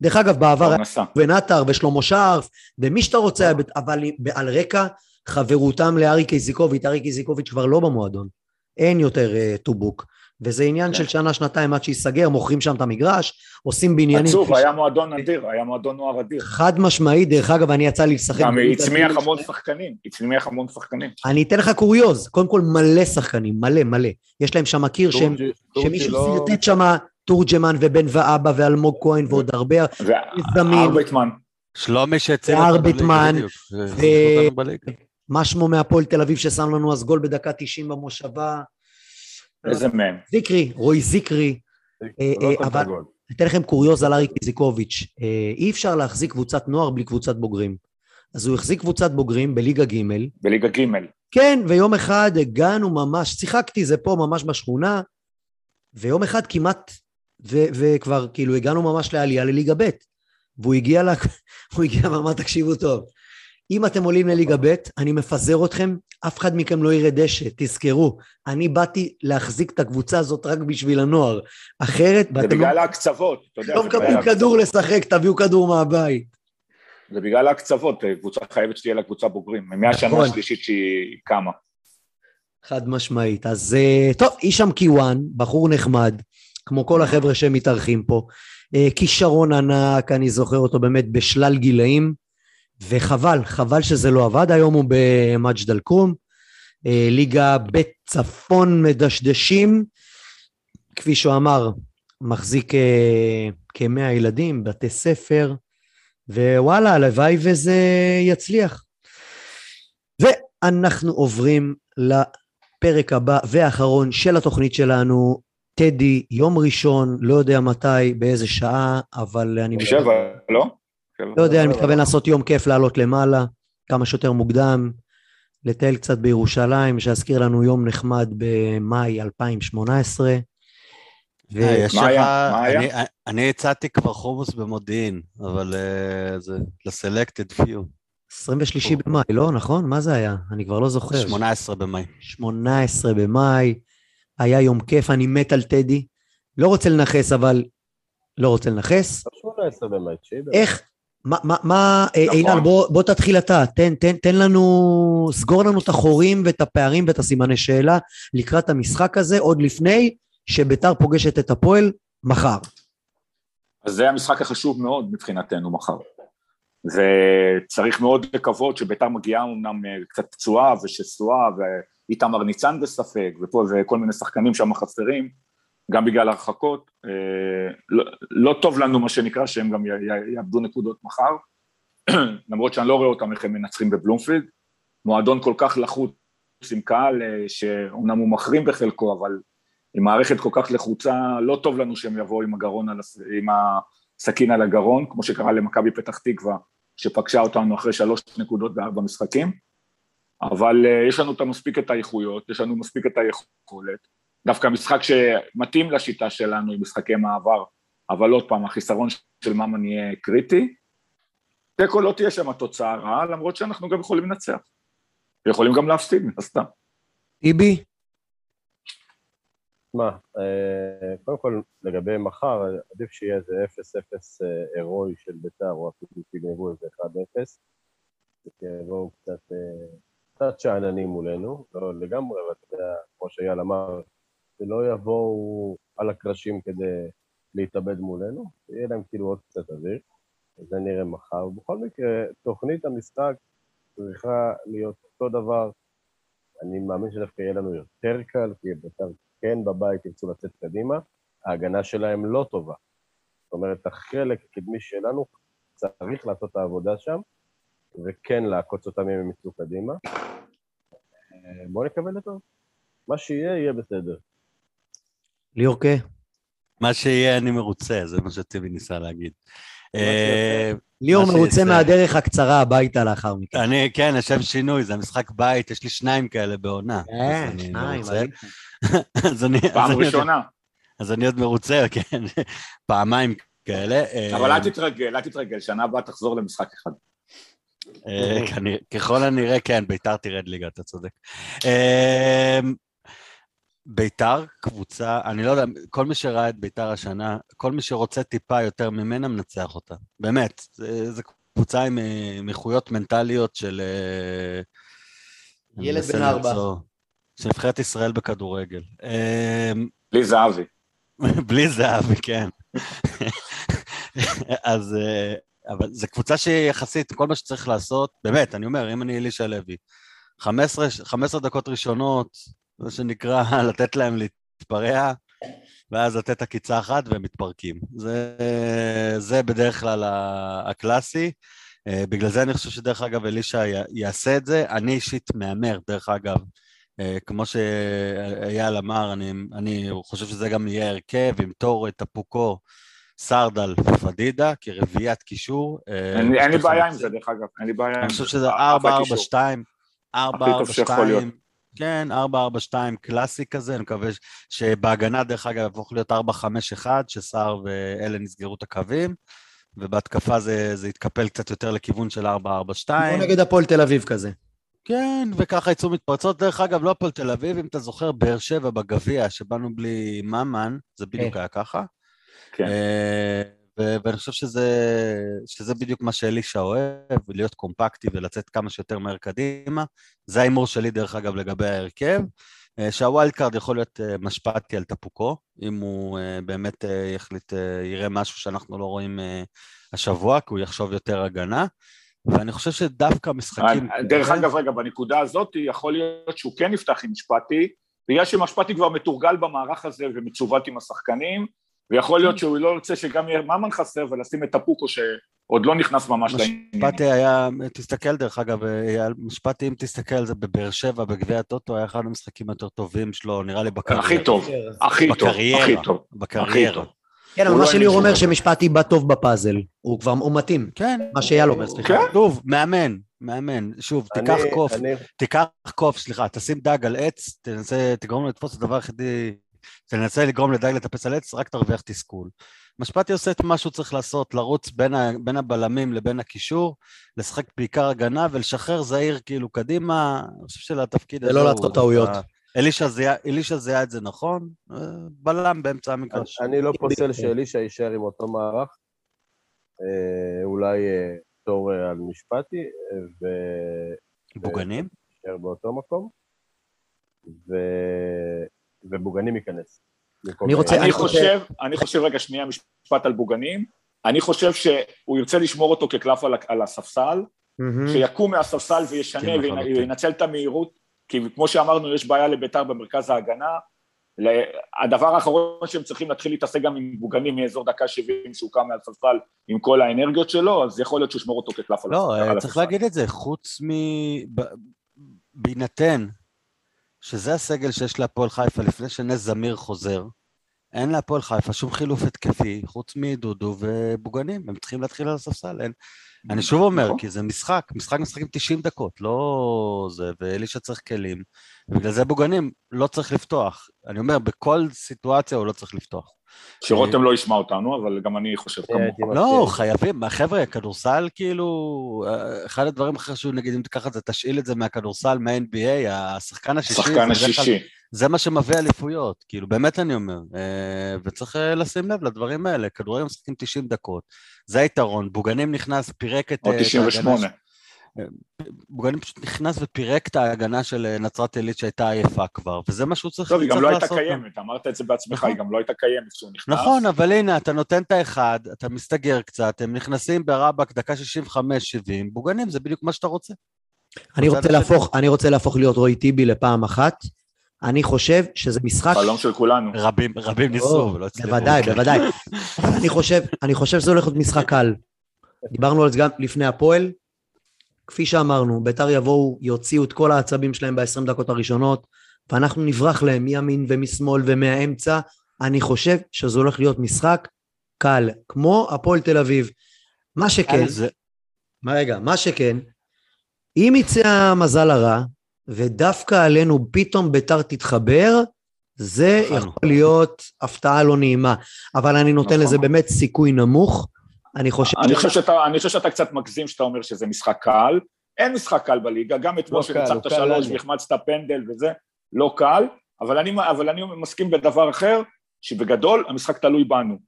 דרך אגב, בעבר היה עטר ושלמה שרף, ומי שאתה רוצה, אבל על רקע חברותם לאריק איזיקוביץ', אריק איזיקוביץ' כבר לא במועדון. אין יותר uh, טובוק. וזה עניין של שנה, שנתיים עד שייסגר, מוכרים שם את המגרש, עושים בניינים. עצוב, היה מועדון אדיר, היה מועדון נוער אדיר. חד משמעית, דרך אגב, אני יצא לי לשחק. גם הצמיח. המון שחקנים, הצמיח המון שחקנים. אני אתן לך קוריוז, קודם כל מלא שחקנים, מלא מלא. יש להם שם קיר שמישהו לא- שרטט שם תורג'מן ובן ואבא ואלמוג כהן ועוד הרבה, זמין. וארבייטמן, שלומי שהציל והר אותנו בליגה, ביטמן, בדיוק, ו- והחזיר אותנו בליגה. מה שמו מהפועל תל אביב ששם לנו אז גול בדקה 90 במושבה? איזה מהם? זיקרי, רועי זיקרי. אה, לא אה, אבל-. אתן לכם קוריוז על אריק איזיקוביץ'. אה, אי אפשר להחזיק קבוצת נוער בלי קבוצת בוגרים. אז הוא החזיק קבוצת בוגרים בליגה ג', בליגה ג', כן, ויום אחד הגענו ממש, שיחקתי זה פה ממש בשכונה, ויום אחד כמעט, ו- וכבר כאילו הגענו ממש לעלייה לליגה ב', והוא הגיע, לה, הוא הגיע ואמר, תקשיבו טוב, אם אתם עולים לליגה ב', אני מפזר אתכם, אף אחד מכם לא יראה דשא, תזכרו, אני באתי להחזיק את הקבוצה הזאת רק בשביל הנוער, אחרת, זה לא, בגלל ההקצבות, אתה יודע, לא מקבלים. כדור לשחק, תביאו כדור מהבית. זה בגלל ההקצבות, קבוצה חייבת שתהיה לה קבוצה בוגרים, מהשנה נכון. השלישית שהיא קמה. חד משמעית. אז אה, טוב, הישאם קיוואן, בחור נחמד, כמו כל החבר'ה שמתארחים פה. אה, כישרון ענק, אני זוכר אותו באמת בשלל גילאים, וחבל, חבל שזה לא עבד. היום הוא במג'ד אל-כרום, אה, ליגה בצפון מדשדשים, כפי שהוא אמר, מחזיק אה, כמאה ילדים, בתי ספר, ווואלה, הלוואי וזה יצליח. ואנחנו עוברים לפרק הבא והאחרון של התוכנית שלנו. טדי, יום ראשון, לא יודע מתי, באיזה שעה, אבל אני... שבע, לא? שבע. לא יודע, אני מתכוון לעשות יום כיף לעלות למעלה, כמה שיותר מוקדם, לטייל קצת בירושלים, שיזכיר לנו יום נחמד במאי 2018. ו... אה, יש לך... אני- הצעתי כבר חומוס במודיעין, אבל אה, זה לסלקטד פיו. 23 במאי, לא? נכון? מה זה היה? אני כבר לא זוכר. 18 במאי. 18 במאי, היה יום כיף, אני מת על טדי. לא רוצה לנכס, אבל לא רוצה לנכס. 18 במאי, 9 במאי. איך, מה, מה, מה אה, נכון. אילן, בוא, בוא תתחיל אתה, תן, תן, תן לנו, סגור לנו את החורים ואת הפערים ואת הסימני שאלה לקראת המשחק הזה, עוד לפני שביתר פוגשת את הפועל מחר. אז זה המשחק החשוב מאוד מבחינתנו מחר. וצריך מאוד לקוות שביתר מגיעה אמנם אה, קצת פצועה ושסועה ואיתמר ניצן בספק ופה וכל מיני שחקנים שם חסרים גם בגלל הרחקות, אה, לא, לא טוב לנו מה שנקרא שהם גם יאבדו נקודות מחר, למרות שאני לא רואה אותם איך הם מנצחים בבלומפילד, מועדון כל כך לחוץ עם קהל אה, שאומנם הוא מחרים בחלקו אבל עם מערכת כל כך לחוצה, לא טוב לנו שהם יבואו עם הגרון על, הס- עם הסכין על הגרון, כמו שקרה למכבי פתח תקווה, שפגשה אותנו אחרי שלוש נקודות בארבע משחקים, אבל uh, יש לנו מספיק את האיכויות, יש לנו מספיק את היכולת, דווקא משחק שמתאים לשיטה שלנו עם משחקי מעבר, אבל עוד פעם, החיסרון של ממן יהיה קריטי, תיקו לא תהיה שם תוצאה רעה, למרות שאנחנו גם יכולים לנצח, ויכולים גם להפסיד מן הסתם. טיבי, מה, אה, קודם כל, לגבי מחר, עדיף שיהיה איזה 0-0 אה, הירואי של ביתר, או אפילו שיגנבו איזה 1-0, שיבואו קצת, אה, קצת שאננים מולנו, לא לגמרי, אבל אתה יודע, כמו שאייל אמר, שלא יבואו על הקרשים כדי להתאבד מולנו, יהיה להם כאילו עוד קצת אוויר, זה נראה מחר. בכל מקרה, תוכנית המשחק צריכה להיות אותו דבר. אני מאמין שדווקא יהיה לנו יותר קל, כי בית"ר כן בבית ירצו לצאת קדימה, ההגנה שלהם לא טובה. זאת אומרת, החלק הקדמי שלנו צריך לעשות את העבודה שם, וכן לעקוץ אותם אם הם יצאו קדימה. אה, בואו נקווה לטוב. מה שיהיה, יהיה בסדר. ליאורקה, מה שיהיה, אני מרוצה, זה מה שטיבי ניסה להגיד. אה, ליאור מרוצה. מהדרך הקצרה הביתה לאחר מכן. אני, כן, השם שינוי, זה משחק בית, יש לי שניים כאלה בעונה. כן, שניים, פעם ראשונה, אז אני עוד מרוצה, כן, פעמיים כאלה. אה, אבל אל תתרגל, אל תתרגל, שנה הבאה תחזור למשחק אחד. אה, ככל הנראה, כן, ביתר תרד ליגה, אתה צודק. אה, ביתר קבוצה, אני לא יודע, כל מי שראה את ביתר השנה, כל מי שרוצה טיפה יותר ממנה, מנצח אותה. באמת, זו קבוצה עם אה, עם איכויות מנטליות של... אה, ילד בן ארבע. של נבחרת ישראל בכדורגל. אה, בלי זהבי. בלי זהבי, כן. אז, אה, אבל זו קבוצה שיחסית, כל מה שצריך לעשות, באמת, אני אומר, אם אני אלישע לוי, 15, 15 דקות ראשונות, מה שנקרא, לתת להם להתפרע, ואז לתת עקיצה אחת והם מתפרקים. זה, זה בדרך כלל הקלאסי. אה, בגלל זה אני חושב שדרך אגב אלישע יעשה את זה. אני אישית מהמר, דרך אגב, אה, כמו שאייל אמר, אני, אני חושב שזה גם יהיה הרכב עם תור, טפוקו, סרדל ופדידה כרביעיית קישור. אה, אין לי- בעיה עם. זה, דרך אגב, אין לי בעיה עם זה. אני חושב שזה אחלה 4-4-2, קישור. 4-4-2, שיכול להיות. כן, 4-4-2 קלאסי כזה, אני מקווה שבהגנה, דרך אגב, יהפוך להיות 4-5-1, שסער ואלן יסגרו את הקווים, ובהתקפה זה, זה יתקפל קצת יותר לכיוון של 4-4-2. כמו נגד הפועל תל אביב כזה. כן, וככה יצאו מתפרצות. דרך אגב, לא הפועל תל אביב, אם אתה זוכר, באר שבע בגביע, שבאנו בלי ממן, זה בדיוק כן. היה ככה. כן. ו- ואני חושב שזה, שזה בדיוק מה שאלישע אוהב, להיות קומפקטי ולצאת כמה שיותר מהר קדימה. זה ההימור שלי, דרך אגב, לגבי ההרכב. אה, שה wild card יכול להיות אה, משפטי על טפוקו, אם הוא אה, באמת יחליט, אה, יראה משהו שאנחנו לא רואים השבוע, כי הוא יחשוב יותר הגנה. ואני חושב שדווקא משחקים... דרך אגב, רגע, בנקודה הזאת יכול להיות שהוא כן יפתח עם משפטי, בגלל שמשפטי כבר מתורגל במערך הזה ומצוות עם השחקנים, ויכול להיות שהוא לא ירצה שגם יהיה ממן חסר ולשים את הפוקו שעוד לא נכנס ממש לעניין. משפטי היה, תסתכל דרך אגב, אייל, משפטי אם תסתכל על זה בבאר שבע, בגביע הטוטו, היה אחד המשחקים היותר טובים שלו, נראה לי בקריירה. הכי טוב, הכי טוב. הכי טוב. בקריירה. טוב. כן, אבל מה לא שליאור אומר שמשפטי בא טוב בפאזל. הוא כבר, הוא מתאים. כן. מה שאייל אומר, סליחה. כן. שוב, מאמן, מאמן. שוב, תיקח אני- קוף, אני- תיקח קוף, סליחה, תשים דג על עץ, תנסה, תגרום לו לתפוס את הדבר היחידי, תנסה לגרום לדג לטפס על עץ, רק תרוויח תסכול. משפטי עושה את מה שהוא צריך לעשות, לרוץ בין, ה, בין הבלמים לבין הקישור, לשחק בעיקר הגנה ולשחרר זעיר כאילו קדימה, אני חושב שלתפקיד הזה ולא הוא לעשות דווקא טעויות. אלישע זיהה- את זה נכון, אה, בלם באמצע המגרש. אני לא פוסל שאלישע יישאר עם אותו מערך, אה, אולי אה, תור אה, על משפטי, ויישאר בוגנים? באותו מקום, ו... ובוגנים ייכנס. אני רוצה-. אני אני חושב, אני חושב רגע שנייה משפט על בוגנים, אני חושב שהוא ירצה לשמור אותו כקלף על, על הספסל, מהמם. שיקום מהספסל וישנה לחלוטין. וינצל את המהירות, כי כמו שאמרנו יש בעיה לביתר במרכז ההגנה, הדבר האחרון שהם צריכים להתחיל להתעסק גם עם בוגנים מאזור דקה 70 שהוא קם מהספסל עם כל האנרגיות שלו, אז יכול להיות שהוא ישמור אותו כקלף על לא, הספסל. אה, על צריך הספסל. להגיד את זה, חוץ מ... בהינתן שזה הסגל שיש להפועל חיפה לפני שנס זמיר חוזר, אין להפועל חיפה שום חילוף התקפי, חוץ מדודו ובוגנים, הם צריכים להתחיל על הספסל, אין. אני שוב אומר, נכון. כי זה משחק, משחק משחקים 90 דקות, לא זה, ואלישע צריך כלים, ובגלל זה בוגנים לא צריך לפתוח. אני אומר, בכל סיטואציה הוא לא צריך לפתוח. שרותם לא ישמע אותנו, אבל גם אני חושב הייתי כמוך. לא, מסכים. חייבים, חבר'ה, כדורסל כאילו, אה, אחד הדברים הכי חשובים, נגיד, אם תיקח את זה, תשאיל את זה מהכדורסל, מה-NBA, השחקן השישי, שחקן זה בדרך כלל- השישי. זה מה שמביא אליפויות, כאילו, באמת אני אומר, אה, וצריך אה, לשים לב לדברים האלה, כדורגל משחקים 90 דקות, זה היתרון, בוגנים נכנס, פירק את... או אה, את ההגנה 98. בוגנים פשוט נכנס ופירק את ההגנה של אה, נצרת עילית שהייתה עייפה כבר, וזה מה שהוא צריך טוב, היא גם לא הייתה לעשות. קיימת, אמרת את זה בעצמך, נכון. היא גם לא הייתה קיימת כשהוא נכנס. נכון, אבל הנה, אתה נותן את האחד, אתה מסתגר קצת, הם נכנסים ברבאק דקה 65-70, בוגנים, זה בדיוק מה שאתה רוצה. אני רוצה. להפוך, אני רוצה להפוך להיות רוי טיבי לפעם אחת. אני חושב שזה משחק... חלום של כולנו. רבים, רבים ניסו ולא הצליחו. בוודאי, כן. בוודאי. אני חושב, אני חושב שזה הולך להיות משחק קל. דיברנו על זה גם לפני הפועל. כפי שאמרנו, ביתר יבואו, יוציאו את כל העצבים שלהם ב-20 דקות הראשונות, ואנחנו נברח להם מימין ומשמאל ומהאמצע. אני חושב שזה הולך להיות משחק קל, כמו הפועל תל אביב. מה שכן, זה- מה רגע, מה שכן, אם יצא המזל הרע, ודווקא עלינו פתאום ביתר תתחבר, זה אכלנו. יכול להיות הפתעה לא נעימה. אבל אני נותן נכון. לזה באמת סיכוי נמוך. אני חושב... אני חושב שאתה, אני חושב שאתה קצת מגזים שאתה אומר שזה משחק קל. אין משחק קל בליגה, גם אתמול לא שניצחת קל שלוש. והחמצת פנדל וזה, לא קל, אבל אני, אבל אני מסכים בדבר אחר, שבגדול המשחק תלוי בנו.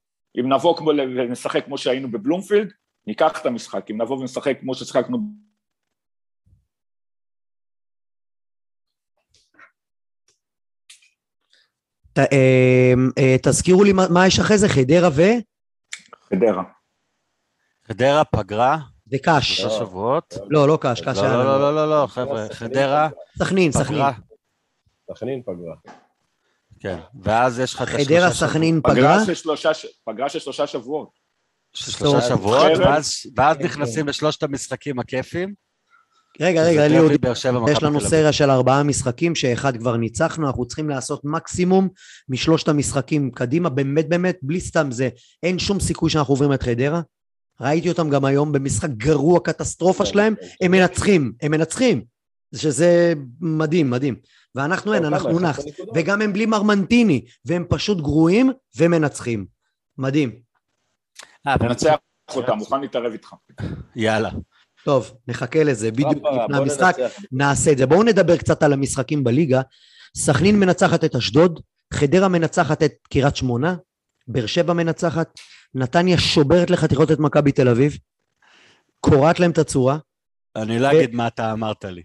אם נבוא כמו, ונשחק כמו שהיינו בבלומפילד, ניקח את המשחק. אם נבוא ונשחק כמו ששיחקנו ת- אה, אה, תזכירו לי מה מה יש אחרי זה, חדרה ו... בחדרה. חדרה פגרה, וקאש. שלושה שבועות. לא, לא קאש, קאש לא, היה לא, לנו. לא, לא, לא, חבר'ה, חדרה, סכנין, סכנין. סכנין פגרה. כן, ואז יש לך את השלושה חדרה, שבועות. סכנין, פגרה. פגרה של שלושה, שבועות. של שלושה. שבועות. ואז- ואז נכנסים לשלושת המשחקים הכיפים. רגע, רגע, שבע, מכבי יש לנו. סריה של ארבעה משחקים, שאחד כבר ניצחנו, אנחנו צריכים לעשות מקסימום משלושת המשחקים קדימה, באמת באמת, בלי סתם זה, אין שום סיכוי שאנחנו עוברים את חדרה. ראיתי אותם גם היום במשחק גרוע, קטסטרופה שלהם, הם מנצחים, הם מנצחים. שזה מדהים, מדהים. ואנחנו אין? אנחנו 11 נח. נקודות? וגם הם בלי מרמנטיני, והם פשוט גרועים ומנצחים. מדהים. אה, ננצח אותה, מוכן להתערב איתך. יאללה. טוב, נחכה לזה, בדיוק לפני המשחק. נעשה את זה. בואו נדבר קצת על המשחקים בליגה. סכנין מנצחת את אשדוד, חדרה מנצחת את קריית שמונה, באר שבע מנצחת, נתניה שוברת לחתיכות את מכבי תל אביב, קורעת להם את הצורה. אני לא אגיד מה אתה אמרת לי.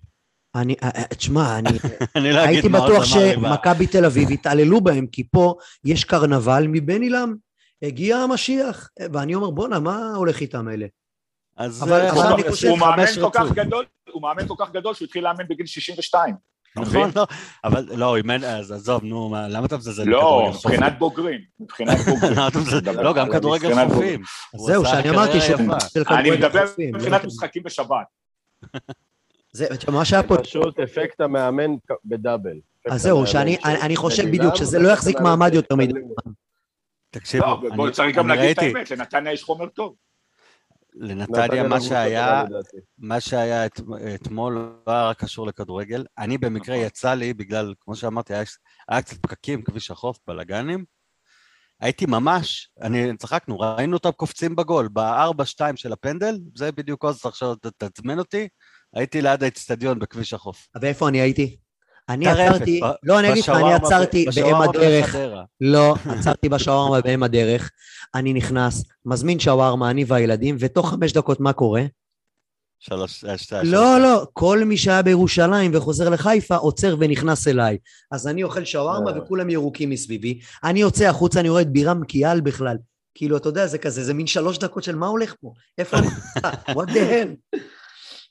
אני, אה, אה, תשמע, אני אני לא הייתי בטוח שמכבי תל אביב יתעללו בהם, כי פה יש קרנבל מבן אילם. הגיע המשיח, ואני אומר, בואנה, מה הולך איתם אלה? אז אבל אה, עכשיו אני חושב- הוא מאמן כל כך. גדול, הוא מאמן כל כך גדול שהוא התחיל לאמן בגיל 62. נכון? לא, אבל לא, אם אין, אז עזוב, נו, מה, למה אתה מזלזל לא, בכדורגל חופים? מבחינת בוגרים, מבחינת בוגרים. לא, גם כדורגל חופים. זהו, שאני אמרתי. של אני מדבר מבחינת יודע. משחקים בשבת. זה, מה שהיה פה, פשוט אפקט המאמן בדאבל. אז זהו, שאני אני, אני חושב בדיוק שזה לא יחזיק מעמד יותר מדי. תקשיבו, לא, בוא אני- צריך גם להגיד את ראיתי, האמת, לנתניה יש חומר טוב. לנתניה מה שהיה, מה שהיה את, אתמול לא היה רק קשור לכדורגל. אני במקרה נכון. יצא לי, בגלל, כמו שאמרתי, היה, היה קצת פקקים, כביש החוף, בלאגנים. הייתי ממש, אני, צחקנו, ראינו אותם קופצים בגול, ב-4-2 של הפנדל, זה בדיוק עוז, עכשיו תזמן אותי, הייתי ליד האצטדיון בכביש החוף. ואיפה אני הייתי? אני עצרתי, לא, אני אגיד לך, אני עצרתי באם הדרך. לא, עצרתי בשווארמה באם הדרך, אני נכנס, מזמין שווארמה, אני והילדים, ותוך חמש דקות מה קורה? שלוש, אה, שתי, לא, לא, כל מי שהיה בירושלים וחוזר לחיפה עוצר ונכנס אליי. אז אני אוכל שווארמה אה. וכולם ירוקים מסביבי. אני יוצא החוצה, אני רואה את בירם קיאל בכלל. כאילו, אתה יודע, זה כזה, זה מין שלוש דקות של מה הולך פה? איפה אני נמצא? what the hell?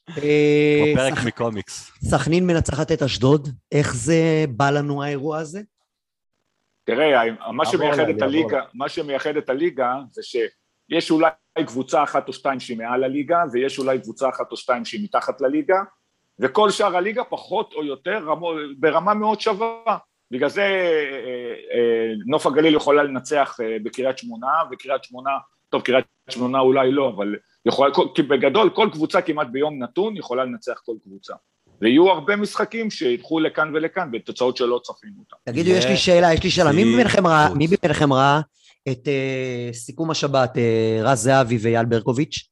אה, פרק מקומיקס. סכנין מנצחת את אשדוד, איך זה בא לנו האירוע הזה? תראה, מה שמייחד את הליגה, מה שמייחד את הליגה זה שיש אולי קבוצה אחת או שתיים שהיא מעל הליגה, ויש אולי קבוצה אחת או שתיים שהיא מתחת לליגה, וכל שאר הליגה פחות או יותר ברמה מאוד שווה. בגלל זה אה, אה, נוף הגליל יכולה לנצח בקריית שמונה, וקריית שמונה, טוב, קריית שמונה אולי לא, אבל יכולה, כי בגדול כל קבוצה כמעט ביום נתון יכולה לנצח כל קבוצה. ויהיו הרבה משחקים שילכו לכאן ולכאן בתוצאות שלא צפינו אותן. תגידו, יש לי שאלה, יש לי שאלה. מי יחסית. מביניכם ראה, מי מביניכם ראה את אה, סיכום השבת, אה, רז זהבי ואייל ברקוביץ'?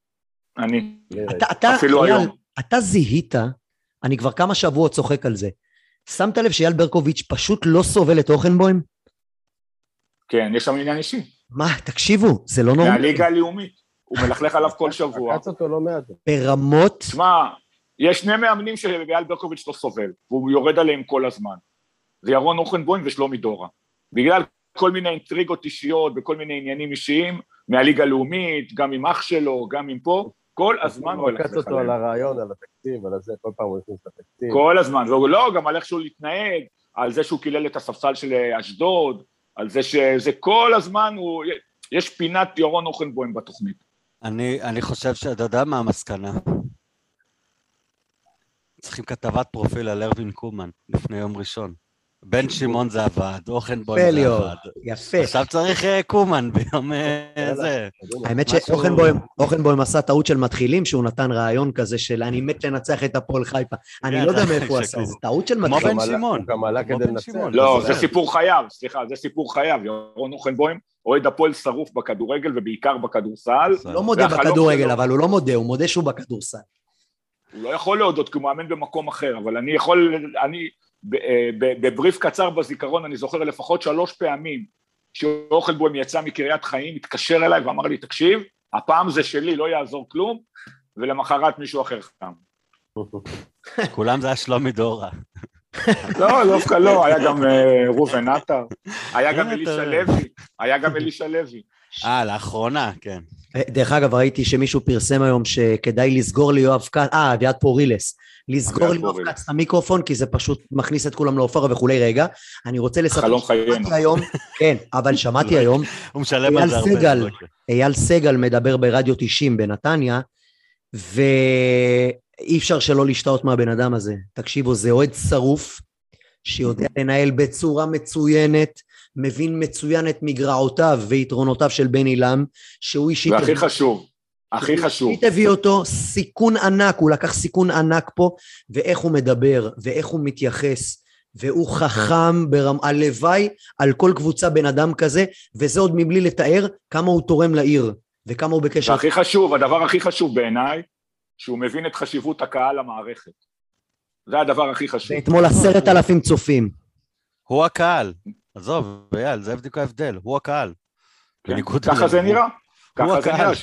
אני, אתה, אפילו היום. אתה זיהית, אני כבר כמה שבועות צוחק על זה, שמת לב שאייל ברקוביץ' פשוט לא סובל את אוכנבוים? כן, יש שם עניין אישי. מה, תקשיבו, זה לא נורמלי. מהליגה הלאומית. הוא מלכלך עליו כל שבוע. עקץ אותו לא מעט. ברמות, תשמע, יש שני מאמנים שאייל ברקוביץ' לא סובל, והוא יורד עליהם כל הזמן. זה ירון אוכנבוים ושלומי דורה. בגלל כל מיני אינטריגות אישיות וכל מיני עניינים אישיים, מהליגה הלאומית, גם עם אח שלו, גם עם פה, כל הזמן הוא הוא עקץ אותו על. הרעיון, על התקציב, על הזה, כל פעם הוא הכניס את התקציב. כל הזמן, והוא לא, גם על איך שהוא להתנהג, על זה שהוא קילל את הספסל של אשדוד, על זה שזה כל הזמן הוא... יש פינת ירון אוכנבוים בתוכנית. אני, אני חושב שאתה יודע מה המסקנה. צריכים כתבת פרופיל על ארווין קומן לפני יום ראשון. בן שמעון זה עבד, אוכנבוים זה עבד. יפה. עכשיו צריך אה, קומן ביום אה. זה. האמת שאוכנבוים אוכנבוים עשה טעות של מתחילים, שהוא נתן רעיון כזה של אני מת לנצח את הפועל חיפה. אני כן, לא יודע אתה- מאיפה הוא עשה, זה טעות של כמו מתחילים. כמו בן. שמעון. לא, זה. סיפור חייו, סליחה, זה סיפור חייו. ירון אוכנבוים אוהד הפועל שרוף בכדורגל ובעיקר בכדורסל. לא מודה בכדורגל, שלו- אבל הוא לא מודה, הוא מודה שהוא בכדורסל. הוא לא יכול להודות כי הוא מאמן במקום אחר, אבל אני יכול, אני, אה, בבריף קצר בזיכרון, אני זוכר לפחות שלוש פעמים שאוכלבוים יצא מקריית חיים, התקשר אליי ואמר לי, תקשיב, הפעם זה שלי, לא יעזור כלום, ולמחרת מישהו אחר חתם. כולם זה היה שלומי דורה. לא, דווקא לא, היה גם אה, ראובן עטר, היה גם אלישע תראה. לוי, היה גם אלישע לוי. אה, לאחרונה, כן. דרך אגב, ראיתי שמישהו פרסם היום שכדאי לסגור ליואב כץ, אה, אביעד פורילס, לסגור ליואב. כץ את המיקרופון, כי זה פשוט מכניס את כולם לעופרה וכולי. רגע, אני רוצה לספר, חלום חיינו. היום, כן, אבל שמעתי היום, הוא משלם על זה הרבה. סגל. לא. אייל סגל מדבר ברדיו 90 בנתניה, ואי אפשר שלא להשתאות מהבן אדם הזה. תקשיבו, זה אוהד שרוף, שיודע לנהל בצורה מצוינת, מבין מצוין את מגרעותיו ויתרונותיו של בן עילם, שהוא אישית... והכי חשוב, הכי חשוב, אישית הביא אותו סיכון ענק, הוא לקח סיכון ענק פה, ואיך הוא מדבר, ואיך הוא מתייחס, והוא חכם ברמ... הלוואי על כל קבוצה בן אדם כזה, וזה עוד מבלי לתאר כמה הוא תורם לעיר, וכמה הוא בקשר... והכי חשוב, הדבר הכי חשוב בעיניי, שהוא מבין את חשיבות הקהל למערכת. זה הדבר הכי חשוב. ואתמול עשרת אלפים צופים. הוא הקהל. עזוב, אייל, זה בדיוק ההבדל. הוא הקהל. כן, ככה זה. נראה. הוא ככה זה הקהל. נראה,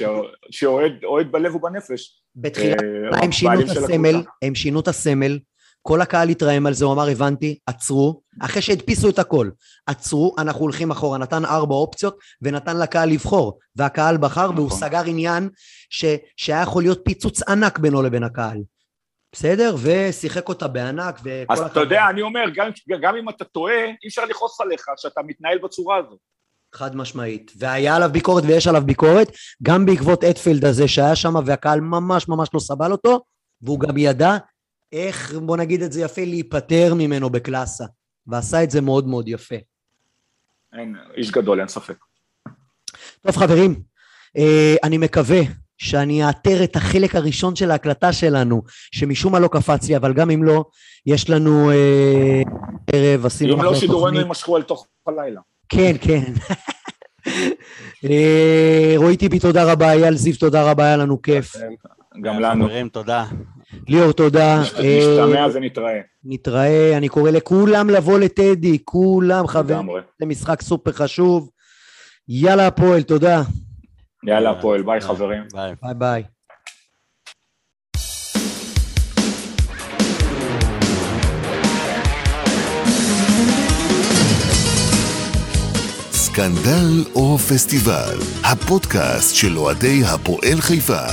שאוהד אוהד בלב ובנפש. בתחילת אה, הם שינו את הסמל. הם שינו את הסמל, כל הקהל התרעם על זה, הוא אמר, הבנתי, עצרו, אחרי שהדפיסו את הכל, עצרו, אנחנו הולכים אחורה, נתן ארבע אופציות, ונתן לקהל לבחור, והקהל בחר, והוא נכון. סגר עניין ש, שהיה יכול להיות פיצוץ ענק בינו לבין הקהל. בסדר? ושיחק אותה בענק, וכל אז אתה יודע, אני אומר, גם- גם אם אתה טועה, אי אפשר לכעוס עליך שאתה מתנהל בצורה הזאת. חד משמעית. והיה עליו ביקורת ויש עליו ביקורת, גם בעקבות אטפילד הזה שהיה שם, והקהל ממש ממש לא סבל אותו, והוא גם ידע איך, בוא נגיד את זה יפה, להיפטר ממנו בקלאסה. ועשה את זה מאוד מאוד יפה. אין, איש גדול, אין ספק. טוב חברים, אה, אני מקווה שאני אאתר את החלק הראשון של ההקלטה שלנו, שמשום מה לא קפץ לי, אבל גם אם לא, יש לנו אה, ערב, עשינו אם לא, שידורינו תוכנית. יימשכו אל תוך הלילה. כן, כן. אה, רועי טיבי, תודה רבה, אייל זיו, תודה רבה, היה לנו כיף. גם לנו. חברים, תודה. ליאור, תודה. נשתמע אה, ונתראה. נתראה, אני קורא לכולם לבוא לטדי, כולם חברים. זה משחק סופר חשוב. יאללה הפועל, תודה. יאללה, הפועל, ביי חברים. ביי. ביי ביי. סקנדל או פסטיבל, הפודקאסט של אוהדי הפועל חיפה.